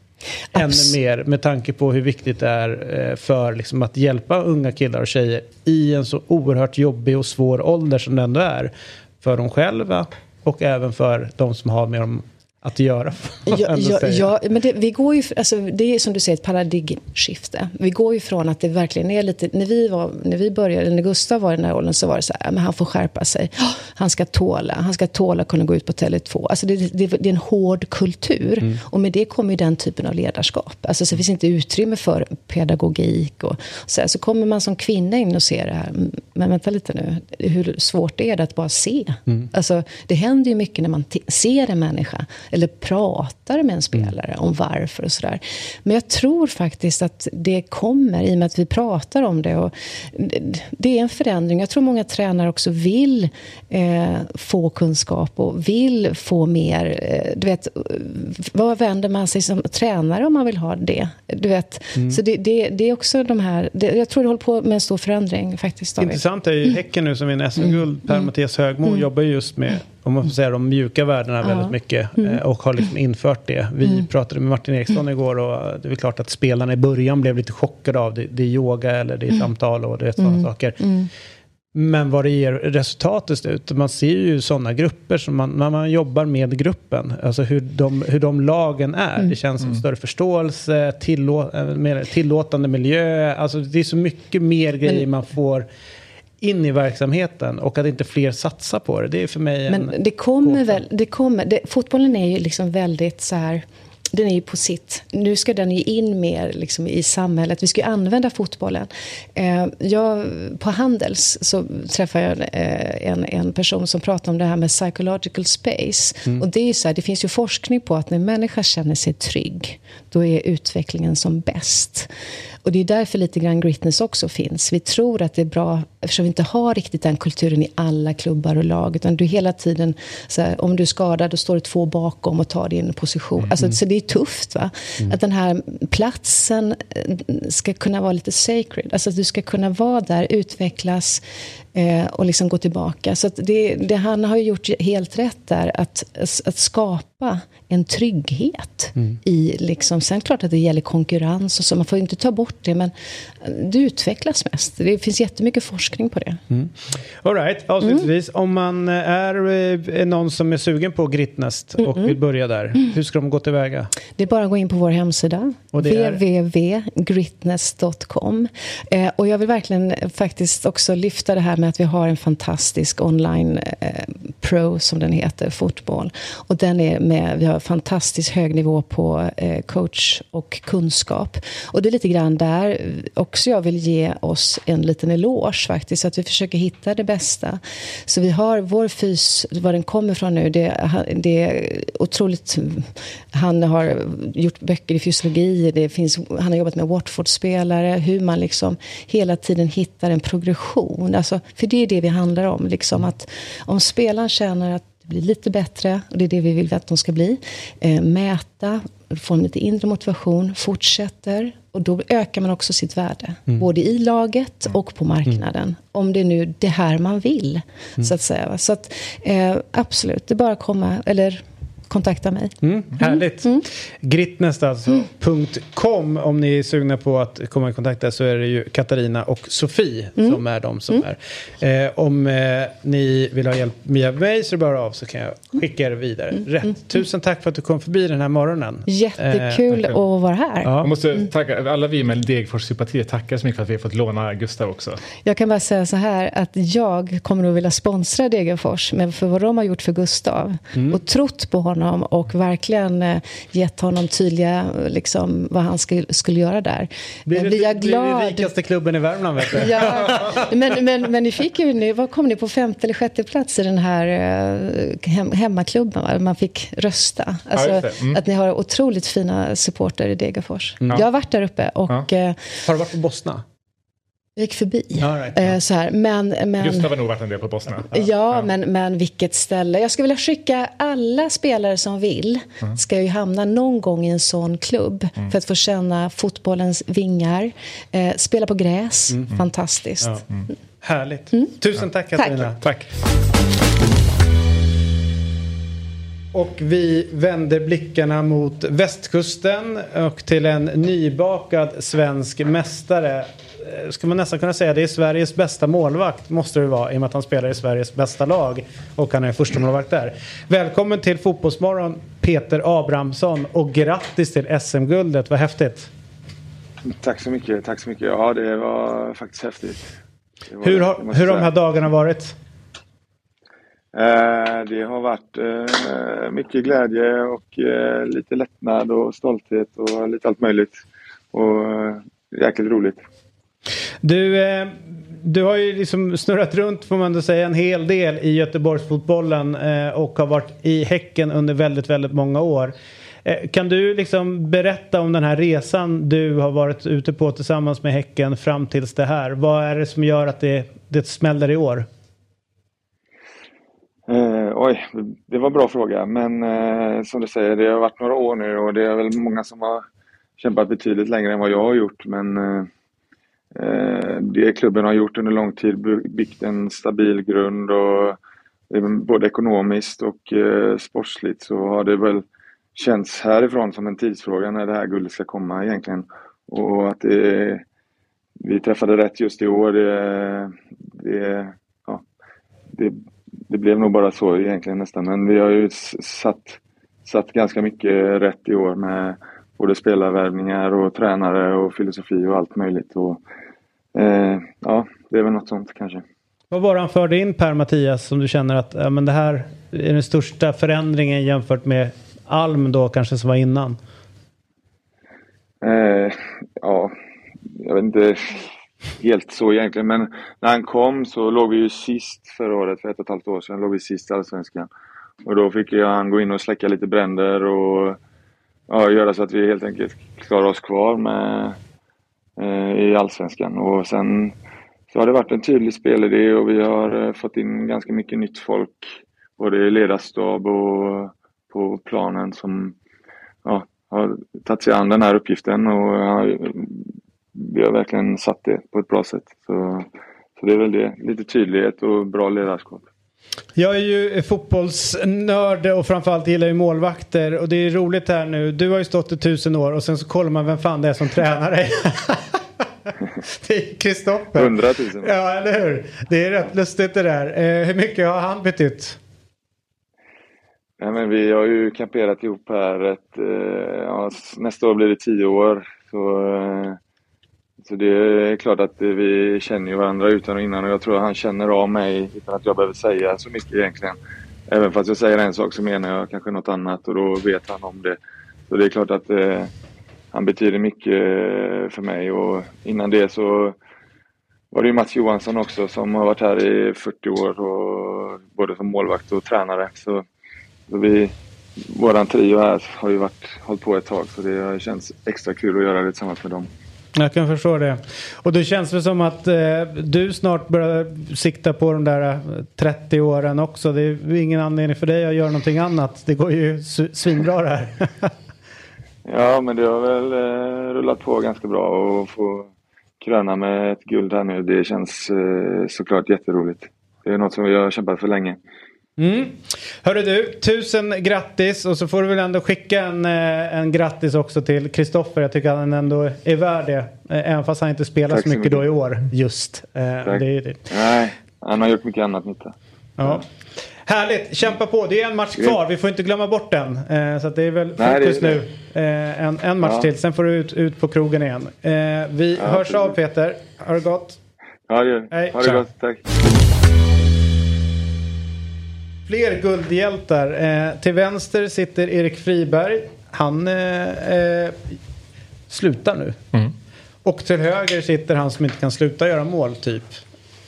Abs- Ännu mer med tanke på hur viktigt det är eh, för liksom, att hjälpa unga killar och tjejer i en så oerhört jobbig och svår ålder som det ändå är. För dem själva och även för de som har med dem att göra. Ja, ja, ja, men det, vi går ju, alltså, det är som du säger ett paradigmskifte. Vi går ju från att det verkligen är lite, när vi, var, när vi började, när Gustav var i den här åldern så var det så här, men han får skärpa sig. Han ska tåla, han ska tåla kunna gå ut på Tele2. Alltså det, det, det är en hård kultur. Mm. Och med det kommer ju den typen av ledarskap. Alltså så det finns inte utrymme för pedagogik. Och så, här, så kommer man som kvinna in och ser det här. Men vänta lite nu, hur svårt är det att bara se? Mm. Alltså, det händer ju mycket när man ser en människa. Eller pratar med en spelare om varför och sådär. Men jag tror faktiskt att det kommer i och med att vi pratar om det. Och det- är en förändring. Jag tror många tränare också vill eh, få kunskap och vill få mer. Eh, du vet, vad vänder man sig som tränare om man vill ha det? Du vet, Så det, det, det är också de här... Det, jag tror det håller på med en stor förändring faktiskt. Intressant är ju Häcken nu som vinner SM-guld. Mm. Per-Mattias Högmo jobbar ju just med om man får säga de mjuka värdena väldigt mycket Mm. eh, och har liksom infört det. Vi pratade med Martin Eriksson igår och det är klart att spelarna i början blev lite chockade av det. Det är yoga eller det är Mm. samtal och det är sådana saker. Men vad det ger resultat till slut. Man ser ju sådana grupper som man, när man jobbar med gruppen. Alltså hur de, hur de lagen är. Mm. Det känns som större förståelse, tillå, eh, mer tillåtande miljö. Alltså det är så mycket mer grejer man får in i verksamheten och att inte fler satsar på det. Det är för mig en... Men det kommer gåta. väl, det kommer, det, fotbollen är ju liksom väldigt så här, den är ju på sitt. Nu ska den ju in mer liksom, i samhället. Vi ska ju använda fotbollen. Eh, jag, på Handels så träffade jag eh, en, en person som pratade om det här med psychological space. Och det är ju så här, det finns ju forskning på att när en människa känner sig trygg, då är utvecklingen som bäst. Och det är därför lite grann gritness också finns. Vi tror att det är bra, eftersom vi inte har riktigt den kulturen i alla klubbar och lag. Utan du hela tiden, här, om du är skadad, då står det två bakom och tar din position. Alltså, så det är tufft. va? Att den här platsen eh, ska kunna vara lite sacred. Alltså att du ska kunna vara där, utvecklas eh, och liksom gå tillbaka. Så det, det, han har gjort helt rätt där, att, att skapa en trygghet. i liksom, Sen klart att det gäller konkurrens och så, man får ju inte ta bort det, men det utvecklas mest. Det finns jättemycket forskning på det. All right, avslutningsvis. Om man är, eh, är någon som är sugen på Gritnest och vill börja där. Hur ska de gå tillväga? Det är bara att gå in på vår hemsida. Www.gritness.com. Eh, och jag vill verkligen faktiskt också lyfta det här med att vi har en fantastisk online eh, pro, som den heter, fotboll. Och den är med, vi har fantastiskt hög nivå på eh, coach och kunskap. Och det är lite grann där också jag vill ge oss en liten eloge faktiskt, att vi försöker hitta det bästa. Så vi har vår fys, var den kommer från nu, det, det är otroligt... Han har gjort böcker i fysiologi, det finns, han har jobbat med Watford-spelare, hur man liksom hela tiden hittar en progression. Alltså, för det är det vi handlar om, liksom att om spelaren känner att det blir lite bättre, och det är det vi vill att de ska bli, eh, mäta, få en lite inre motivation, fortsätter, och då ökar man också sitt värde. Både i laget och på marknaden. Om det är nu det här man vill, så att säga. va. Så att, eh, absolut, det är bara att komma, eller kontakta mig. Mm, härligt. Mm. Gritnest alltså. .com om ni är sugna på att komma i kontakt där så är det ju Katarina och Sofie Mm. som är de som är. Eh, om eh, ni vill ha hjälp via mig så är det bara av så kan jag skicka er vidare. Mm. Rätt. Tusen tack för att du kom förbi den här morgonen. Jättekul Eh, att vara här. Ja. Jag måste tacka, alla vi med Degerfors-sympatier tackar så mycket för att vi har fått låna Gustav också. Jag kan bara säga så här att jag kommer att vilja sponsra Degerfors men för vad de har gjort för Gustav Mm. och trott på honom och verkligen eh, gett honom tydliga eh, liksom, vad han skulle, skulle göra där. Blir det, blir jag blir glad. det rikaste klubben i Värmland vet du. Ja, men, men, men ni fick ju, ni, vad kom ni på femte eller sjätte plats i den här eh, hem, hemmaklubben? Va? Man fick rösta. Alltså, det. Mm. Att ni har otroligt fina supporter i Degerfors. Jag har varit där uppe och eh, Har du varit på Bosna? Jag gick förbi. Right, Eh, så här. Men, men, Gustav har nog varit en del på posterna. Ja, Men, men vilket ställe. Jag skulle vilja skicka alla spelare som vill. Ska ju hamna någon gång i en sån klubb. För att få känna fotbollens vingar. Eh, spela på gräs. Fantastiskt. Härligt. Tusen tack Tack. Katarina. Tack. Och vi vänder blickarna mot västkusten och till en nybakad svensk mästare. Eh, Ska man nästan kunna säga det är Sveriges bästa målvakt måste det vara i och med att han spelar i Sveriges bästa lag och han är första målvakt där. Välkommen till Fotbollsmorgon Peter Abrahamsson och grattis till SM-guldet, vad häftigt. Tack så mycket, tack så mycket. Ja, det var faktiskt häftigt. Var, Hur har, hur de här dagarna varit? Eh, det har varit eh, mycket glädje och eh, lite lättnad och stolthet och lite allt möjligt. Och jäkligt roligt. Du, eh, du har ju liksom snurrat runt får man ändå säga en hel del i Göteborgsfotbollen eh, och har varit i Häcken under väldigt, väldigt många år. Eh, kan du liksom berätta om den här resan du har varit ute på tillsammans med Häcken fram tills det här? Vad är det som gör att det, det smäller i år? Eh, oj, det var en bra fråga. Men eh, som du säger, det har varit några år nu och det är väl många som har kämpat betydligt längre än vad jag har gjort. Men eh, Eh, det klubben har gjort under lång tid, byggt en stabil grund och eh, både ekonomiskt och eh, sportsligt så har det väl känts härifrån som en tidsfråga när det här guldet ska komma egentligen. Och att det, vi träffade rätt just i år, det, det, ja, det, det blev nog bara så egentligen nästan. Men vi har ju satt, satt ganska mycket rätt i år med både spelarvärvningar och tränare och filosofi och allt möjligt. Och, eh, ja, det är väl något sånt kanske. Vad var det han förde in Per Mattias som du känner att ja, men det här är den största förändringen jämfört med Alm då kanske som var innan? Eh, ja, jag vet inte helt så egentligen, men när han kom så låg vi ju sist förra året, för ett och ett halvt år sedan, låg vi sist i Allsvenskan. Och då fick jag han gå in och släcka lite bränder och ja, göra så att vi helt enkelt klarar oss kvar med, Eh, i Allsvenskan. Och sen så har det varit en tydlig spelidé och vi har eh, fått in ganska mycket nytt folk, både i ledarstab och på planen som ja, har tagit sig an den här uppgiften och ja, vi har verkligen satt det på ett bra sätt. Så, så det är väl det, lite tydlighet och bra ledarskap. Jag är ju fotbollsnörd och framförallt gillar ju målvakter och det är roligt här nu. Du har ju stått i tusen år och sen så kollar man vem fan det är som tränar dig. det är Kristoffer. Hundratusen. Ja, eller hur? Det är rätt lustigt det där. Eh, hur mycket har han betytt? Ja, men vi har ju kamperat ihop här ett, eh, ja, nästa år blir det tio år. Så, eh, så det är klart att vi känner ju varandra utan och innan och jag tror att han känner av mig utan att jag behöver säga så mycket egentligen. Även fast jag säger en sak så menar jag kanske något annat och då vet han om det. Så det är klart att eh, han betyder mycket eh, för mig och innan det så var det ju Mats Johansson också som har varit här i 40 år och både som målvakt och tränare. Så så vi, våran trio här har ju varit, hållit på ett tag så det har känts extra kul att göra det tillsammans med dem. Jag kan förstå det. Och det känns väl som att eh, du snart börjar sikta på de där eh, 30 åren också. Det är ingen anledning för dig att göra någonting annat. Det går ju svinbra det här. Ja, men det har väl eh, rullat på ganska bra och få kröna med ett guld här nu. Det känns eh, såklart jätteroligt. Det är något som vi har kämpat för länge. Mm. Hörru du, tusen grattis och så får du väl ändå skicka en, eh, en grattis också till Kristoffer. Jag tycker att han ändå är värd det. Eh, Även fast han inte spelar Tack så så mycket då mycket. i år just. Eh, Tack. det är det. Nej, han har gjort mycket annat nytta. Ja. Härligt, kämpa på. Det är en match kvar, vi får inte glömma bort den. Så det är väl fokus nu. En, en match Ja. till, sen får du ut, ut på krogen igen. Vi Ja, hörs av Peter. Ha det gott. Ja, det gör. Hej. Ha det gott. Tack. Fler guldhjältar. Eh, till vänster sitter Erik Friberg. Han eh, eh, slutar nu. Mm. Och till höger sitter han som inte kan sluta göra mål, typ.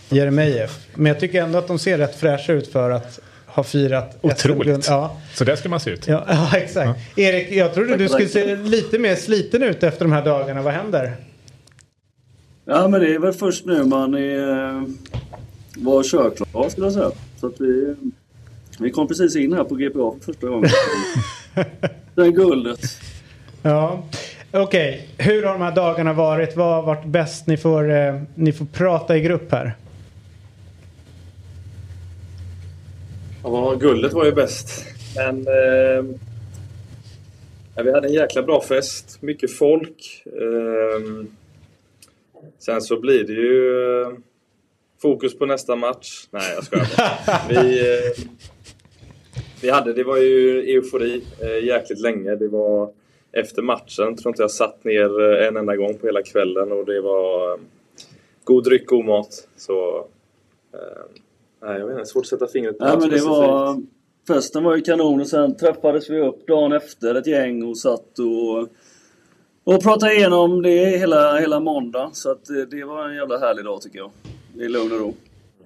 Jeremejeff. Men jag tycker ändå att de ser rätt fräscha ut för att ha firat. Otroligt. Ja. Så där ska man se ut. Ja, ja, exakt. Erik, jag trodde du skulle se lite mer sliten ut efter de här dagarna. Vad händer? Ja, men det är väl först nu man är, eh, var körklar skulle jag säga. Så att vi, vi kom precis in här på GPA för första gången. Den guldet. Ja, okej. Hur har de här dagarna varit? Vad har varit bäst? Ni får, eh, ni får prata i grupp här. Ja, guldet var ju bäst. Men eh, ja, vi hade en jäkla bra fest. Mycket folk. Eh, sen så blir det ju eh, fokus på nästa match. Nej, jag skojar bara. Vi, eh, vi hade, det var ju eufori eh, jäkligt länge. Det var efter matchen. tror inte jag satt ner eh, en enda gång på hela kvällen och det var eh, god dryck, god mat. Så... Eh, nej, jag vet inte. Svårt att sätta fingret på Nej, men det var... Festen var ju kanon och sen träffades vi upp dagen efter ett gäng och satt och, och pratade igenom det hela, hela måndag. Så att det, det var en jävla härlig dag tycker jag. I lugn och ro.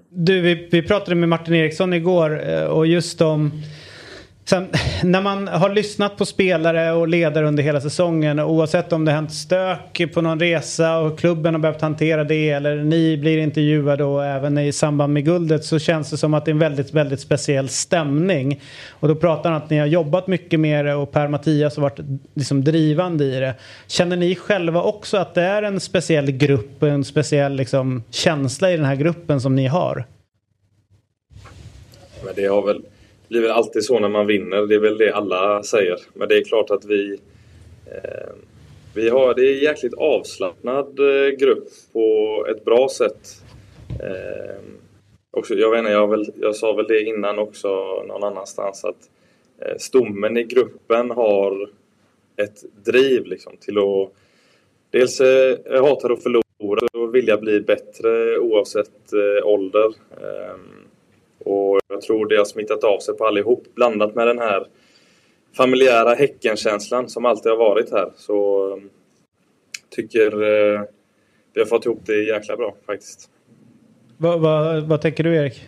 Du, vi, vi pratade med Martin Eriksson igår eh, och just om Sen, när man har lyssnat på spelare och ledare under hela säsongen oavsett om det hänt stök på någon resa och klubben har behövt hantera det eller ni blir intervjuade och även i samband med guldet så känns det som att det är en väldigt, väldigt speciell stämning. Och då pratar han att ni har jobbat mycket med det och Per-Mattias har varit liksom drivande i det. Känner ni själva också att det är en speciell grupp, en speciell liksom, känsla i den här gruppen som ni har? Men det har väl, blir väl alltid så när man vinner. Det är väl det alla säger. Men det är klart att vi... Eh, vi har, det är en jäkligt avslappnad eh, grupp på ett bra sätt. Eh, också, jag, vet inte, jag, väl, jag sa väl det innan också någon annanstans att eh, stommen i gruppen har ett driv liksom, till att dels eh, hatar att förlora och vilja bli bättre oavsett eh, ålder. Eh, och jag tror det har smittat av sig på allihop, blandat med den här familjära Häckenkänslan som alltid har varit här. Så eh, tycker eh, vi har fått ihop det jäkla bra faktiskt. Vad, vad, vad tänker du Erik?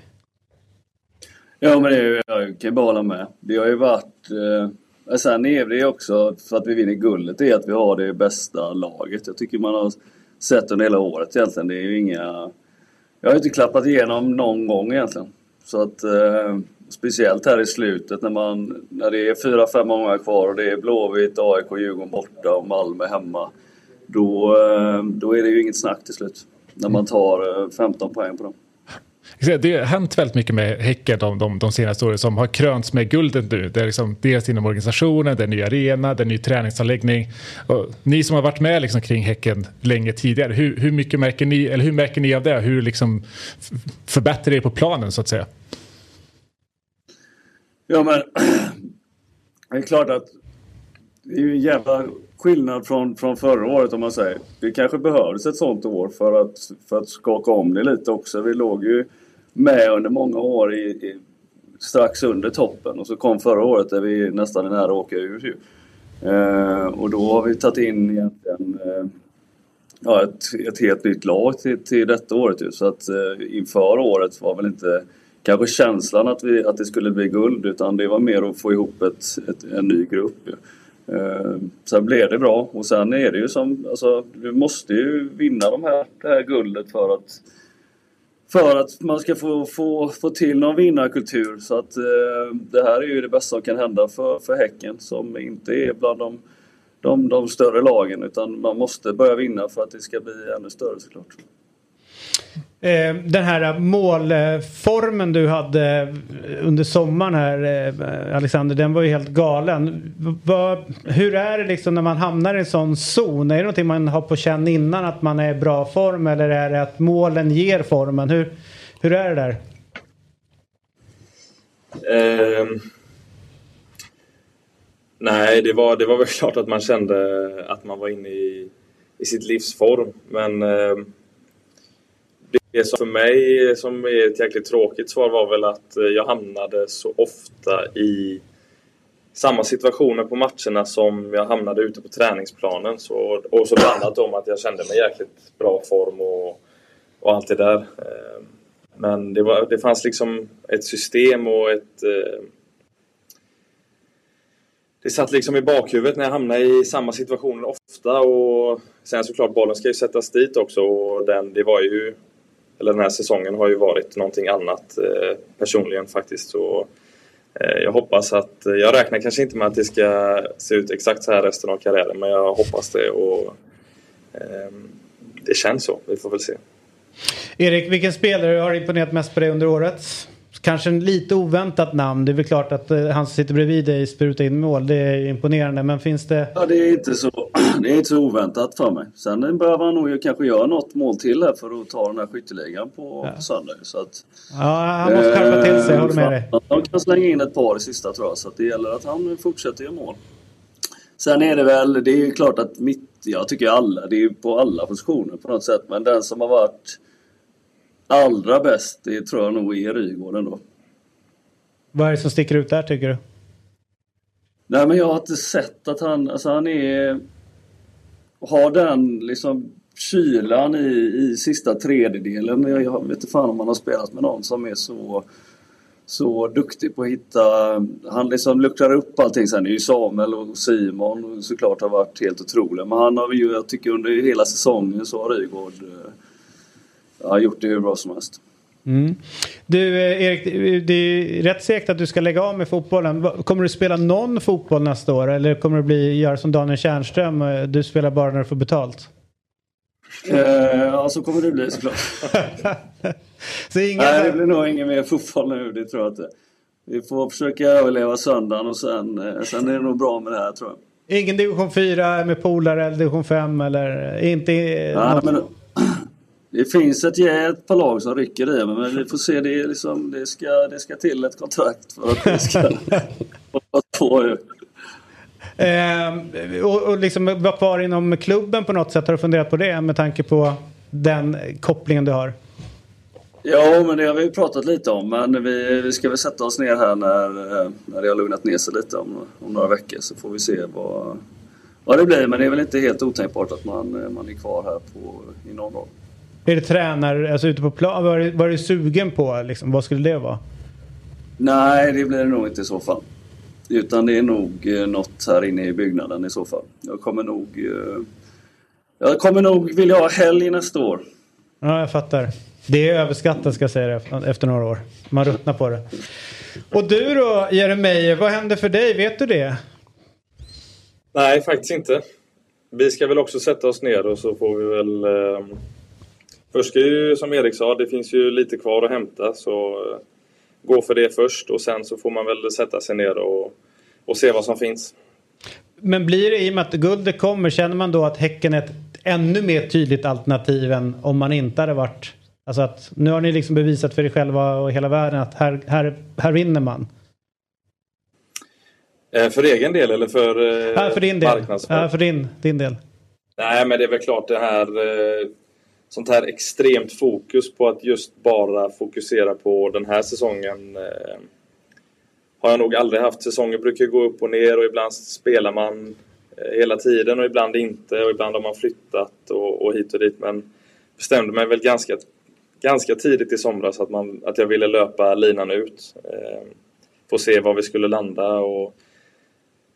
Ja men det, är- jag kan ju bara hålla med. Det har ju varit... Eh, sen är det ju också, för att vi vinner guldet, det är att vi har det bästa laget. Jag tycker man har sett under hela året egentligen. Det är ju inga... Jag har inte klappat igenom någon gång egentligen. Så att... Eh, speciellt här i slutet när man... När det är fyra, fem månader kvar och det är Blåvitt, AIK, Djurgården borta och Malmö hemma. Då, eh, då är det ju inget snack till slut. När man tar eh, 15 poäng på dem. Det har hänt väldigt mycket med Häcken de, de, de senaste åren som har krönts med guldet nu. Det är liksom dels inom organisationen, det är en ny arena, det är en ny träningsanläggning. Och ni som har varit med liksom kring Häcken länge tidigare, hur, hur mycket märker ni, eller hur märker ni av det? Hur liksom förbättrar det på planen så att säga? Ja men det är klart att det är ju en jävla skillnad från, från förra året om man säger. Det kanske behövdes ett sånt år för att, för att skaka om det lite också. Vi låg ju med under många år i, i, strax under toppen och så kom förra året där vi nästan är nära att åka ur ju. Eh, och då har vi tagit in egentligen eh, ja, ett, ett helt nytt lag till, till detta året ju. Så att eh, inför året var väl inte kanske känslan att, vi, att det skulle bli guld utan det var mer att få ihop ett, ett, en ny grupp. Ju. Eh, sen blev det bra och sen är det ju som, alltså du måste ju vinna de här, det här guldet för att för att man ska få, få, få till någon vinnarkultur. Så att eh, det här är ju det bästa som kan hända för, för Häcken som inte är bland de, de, de större lagen utan man måste börja vinna för att det ska bli ännu större såklart. Eh, den här målformen du hade under sommaren här eh, Alexander, den var ju helt galen. Hur är det liksom när man hamnar i en sån zon? Är det någonting man har på känn innan att man är i bra form eller är det att målen ger formen? Hur, hur är det där? Ehm, nej, det var, det var väl klart att man kände att man var inne i, i sitt livsform. Men ehm det som för mig som är ett jäkligt tråkigt svar var väl att eh, jag hamnade så ofta i samma situationer på matcherna som jag hamnade ute på träningsplanen. Så, och så blandat om att jag kände mig i jäkligt bra form och, och allt det där. Eh, men det, var, det fanns liksom ett system och ett... Eh, det satt liksom i bakhuvudet när jag hamnade i samma situationer ofta och sen såklart bollen ska ju sättas dit också och den, det var ju eller den här säsongen har ju varit någonting annat eh, personligen faktiskt så eh, jag hoppas att, eh, jag räknar kanske inte med att det ska se ut exakt så här resten av karriären men jag hoppas det och eh, det känns så, vi får väl se. Erik, vilken spelare har imponerat mest på dig under året? Kanske en lite oväntat namn. Det är väl klart att eh, han som sitter bredvid dig sprutar in mål. Det är imponerande. Men finns det... Ja, det är inte så, det är inte så oväntat för mig. Sen behöver han nog kanske göra något mål till här för att ta den här skytteligan på, Ja. på söndag. Så att, Ja, han måste skärpa till sig. Håller med dig. Han kan slänga in ett par i sista tror jag. Så det gäller att han fortsätter göra mål. Sen är det väl, det är ju klart att mitt, jag tycker alla, det är ju på alla positioner på något sätt. Men den som har varit allra bäst, det tror jag nog är Rygaard ändå. Vad är det som sticker ut där tycker du? Nej men jag har inte sett att han, alltså han är... Har den liksom kylan i, i sista tredjedelen. Jag, jag vet inte fan om man har spelat med någon som är så så duktig på att hitta, han liksom luckrar upp allting. Sen är ju Samuel och Simon såklart har varit helt otroliga. Men han har ju, jag tycker under hela säsongen så har Rygaard eh, ja, gjort det hur bra som helst. Mm. Du eh, Erik, det- är rätt säkert att du ska lägga av med fotbollen. Kommer du spela någon fotboll nästa år eller kommer det bli göra som Daniel Tjärnström? eh, Du spelar bara när du får betalt? Eh, ja, så kommer det bli såklart. Så inga Nej, det blir nog ingen mer fotboll nu, det tror jag inte. Vi får försöka överleva söndagen och sen, sen är det nog bra med det här tror jag. Ingen division 4 med polare eller division 5 eller inte... Nej, något- men, det finns ett, ett par lag som rycker i men men vi får se. Det, liksom, det, ska, det ska till ett kontrakt för att det ska hoppas på. Eh, och, och liksom vara kvar inom klubben på något sätt. Har du funderat på det med tanke på den kopplingen du har? Ja, men det har vi ju pratat lite om. Men vi, vi ska väl sätta oss ner här när, eh, när det har lugnat ner sig lite om, om några veckor. Så får vi se vad, vad det blir. Men det är väl inte helt otänkbart att man, man är kvar här på, i någon roll. Är det tränare, alltså ute på plan? Vad är, vad är du sugen på? Liksom? Vad skulle det vara? Nej, det blir det nog inte i så fall. Utan det är nog eh, något här inne i byggnaden i så fall. Jag kommer nog... Eh, jag kommer nog vilja ha helg nästa år. Ja, jag fattar. Det är överskattat ska jag säga det efter, några år. Man ruttnar på det. Och du då, Jeremejeff, vad händer för dig? Vet du det? Nej, faktiskt inte. Vi ska väl också sätta oss ner och så får vi väl... Eh, först ska ju, som Erik sa, det finns ju lite kvar att hämta så eh, gå för det först och sen så får man väl sätta sig ner och, och se vad som finns. Men blir det i och med att guldet kommer, känner man då att Häcken är ett ännu mer tydligt alternativ än om man inte hade varit... Alltså att nu har ni liksom bevisat för er själva och hela världen att här, här, här vinner man. Eh, för egen del eller för, eh, Ja, för din del. marknadsföring? Ja, för din, din del. Nej, men det är väl klart det här sånt här extremt fokus på att just bara fokusera på den här säsongen eh, har jag nog aldrig haft. Säsonger brukar gå upp och ner och ibland spelar man eh, hela tiden och ibland inte och ibland har man flyttat och, och hit och dit. Men bestämde mig väl ganska, ganska tidigt i somras att, man, att jag ville löpa linan ut. Eh, få se var vi skulle landa och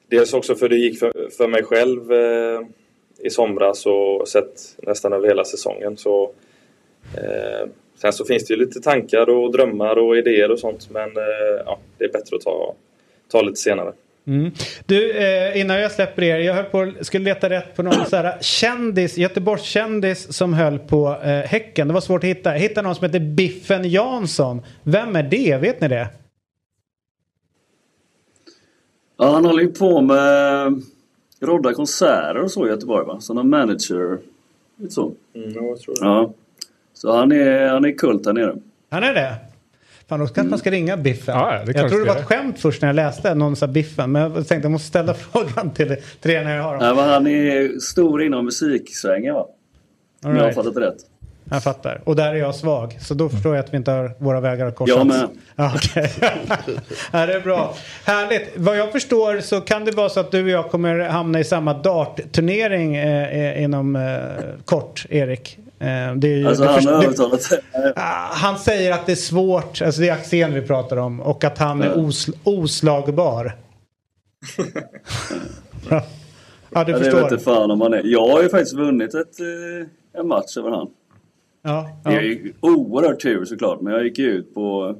dels också för det gick för, för mig själv eh, i somras och sett nästan över hela säsongen. Så, eh, sen så finns det ju lite tankar och drömmar och idéer och sånt men eh, ja, det är bättre att ta, ta lite senare. Mm. Du, eh, innan jag släpper er. Jag höll på, skulle leta rätt på någon så här kändis, Göteborgs kändis som höll på eh, Häcken. Det var svårt att hitta. Jag hittade någon som heter Biffen Jansson. Vem är det? Vet ni det? Ja, han håller ju på med rodda konserter och så i Göteborg va? Som någon manager. Lite så. Mm, jag tror det. Ja. Så han är, han är kult här nere. Han är det? Fan, då kanske man ska ringa Biffen. Ja, jag trodde det var ett skämt först när jag läste någon sa Biffen. Men jag tänkte jag måste ställa frågan till, till er när jag har dem. Nej, men han är stor inom musiksvängen va? Om jag har All right. fattat det rätt. Jag fattar. Och där är jag svag. Så då förstår jag att vi inte har våra vägar att korsas. Jag med. Okej. ja, det är bra. Härligt. Vad jag förstår så kan det vara så att du och jag kommer hamna i samma dartturnering eh, eh, inom eh, kort, Erik. Eh, det ju, Alltså du han har du- övertalat sig. Ah, Han säger att det är svårt, alltså det är Axén vi pratar om, och att han är Ja. os, oslagbar. ja, du Ja, det förstår. vet inte fan om man är. Jag har ju faktiskt vunnit ett, eh, en match över han. Ja, Det är ja. ju oerhört tur såklart, men jag gick ut på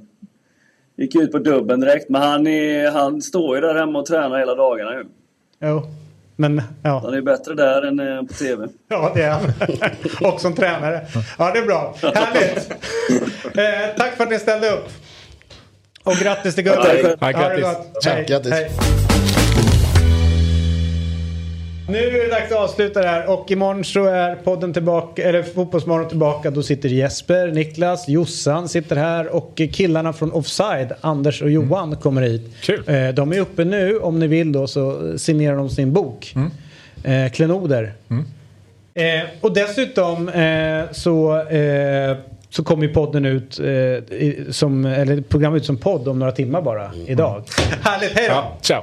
Gick ut på dubben direkt, men han, är, han står ju där hemma och tränar hela dagarna ju. Jo. Men ja. Han är bättre där än eh, på TV. Ja, det är han. Och som tränare. Ja, det är bra. Härligt. Eh, tack för att ni ställde upp. Och grattis till guldet. Tack. Ja, Ha det grattis. Hej. Grattis. Hej. Nu är det dags att avsluta det här och imorgon så är podden tillbaka, eller Fotbollsmorgon tillbaka. Då sitter Jesper, Niklas, Jossan sitter här och killarna från Offside, Anders och Johan kommer hit. Kul. Eh, De är uppe nu, om ni vill då så signerar de sin bok. Eh, Klenoder. Eh, och dessutom eh, så, eh, så kommer ju podden ut, i, som, eller programmet ut som podd om några timmar bara idag. Härligt, hej då! Ja, ciao.